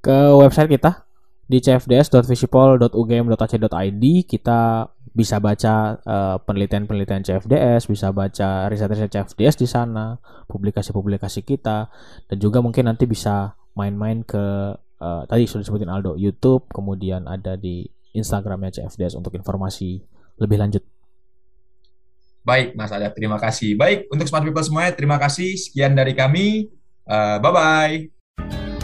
Ke website kita di cfds.visipol.ugm.ac.id kita bisa baca penelitian-penelitian uh, CFDS, bisa baca riset-riset CFDS di sana, publikasi-publikasi kita, dan juga mungkin nanti bisa main-main ke uh, tadi sudah disebutin Aldo YouTube kemudian ada di Instagramnya CFDS untuk informasi lebih lanjut. Baik Mas Ada terima kasih. Baik untuk smart people semuanya terima kasih. Sekian dari kami. Uh, bye bye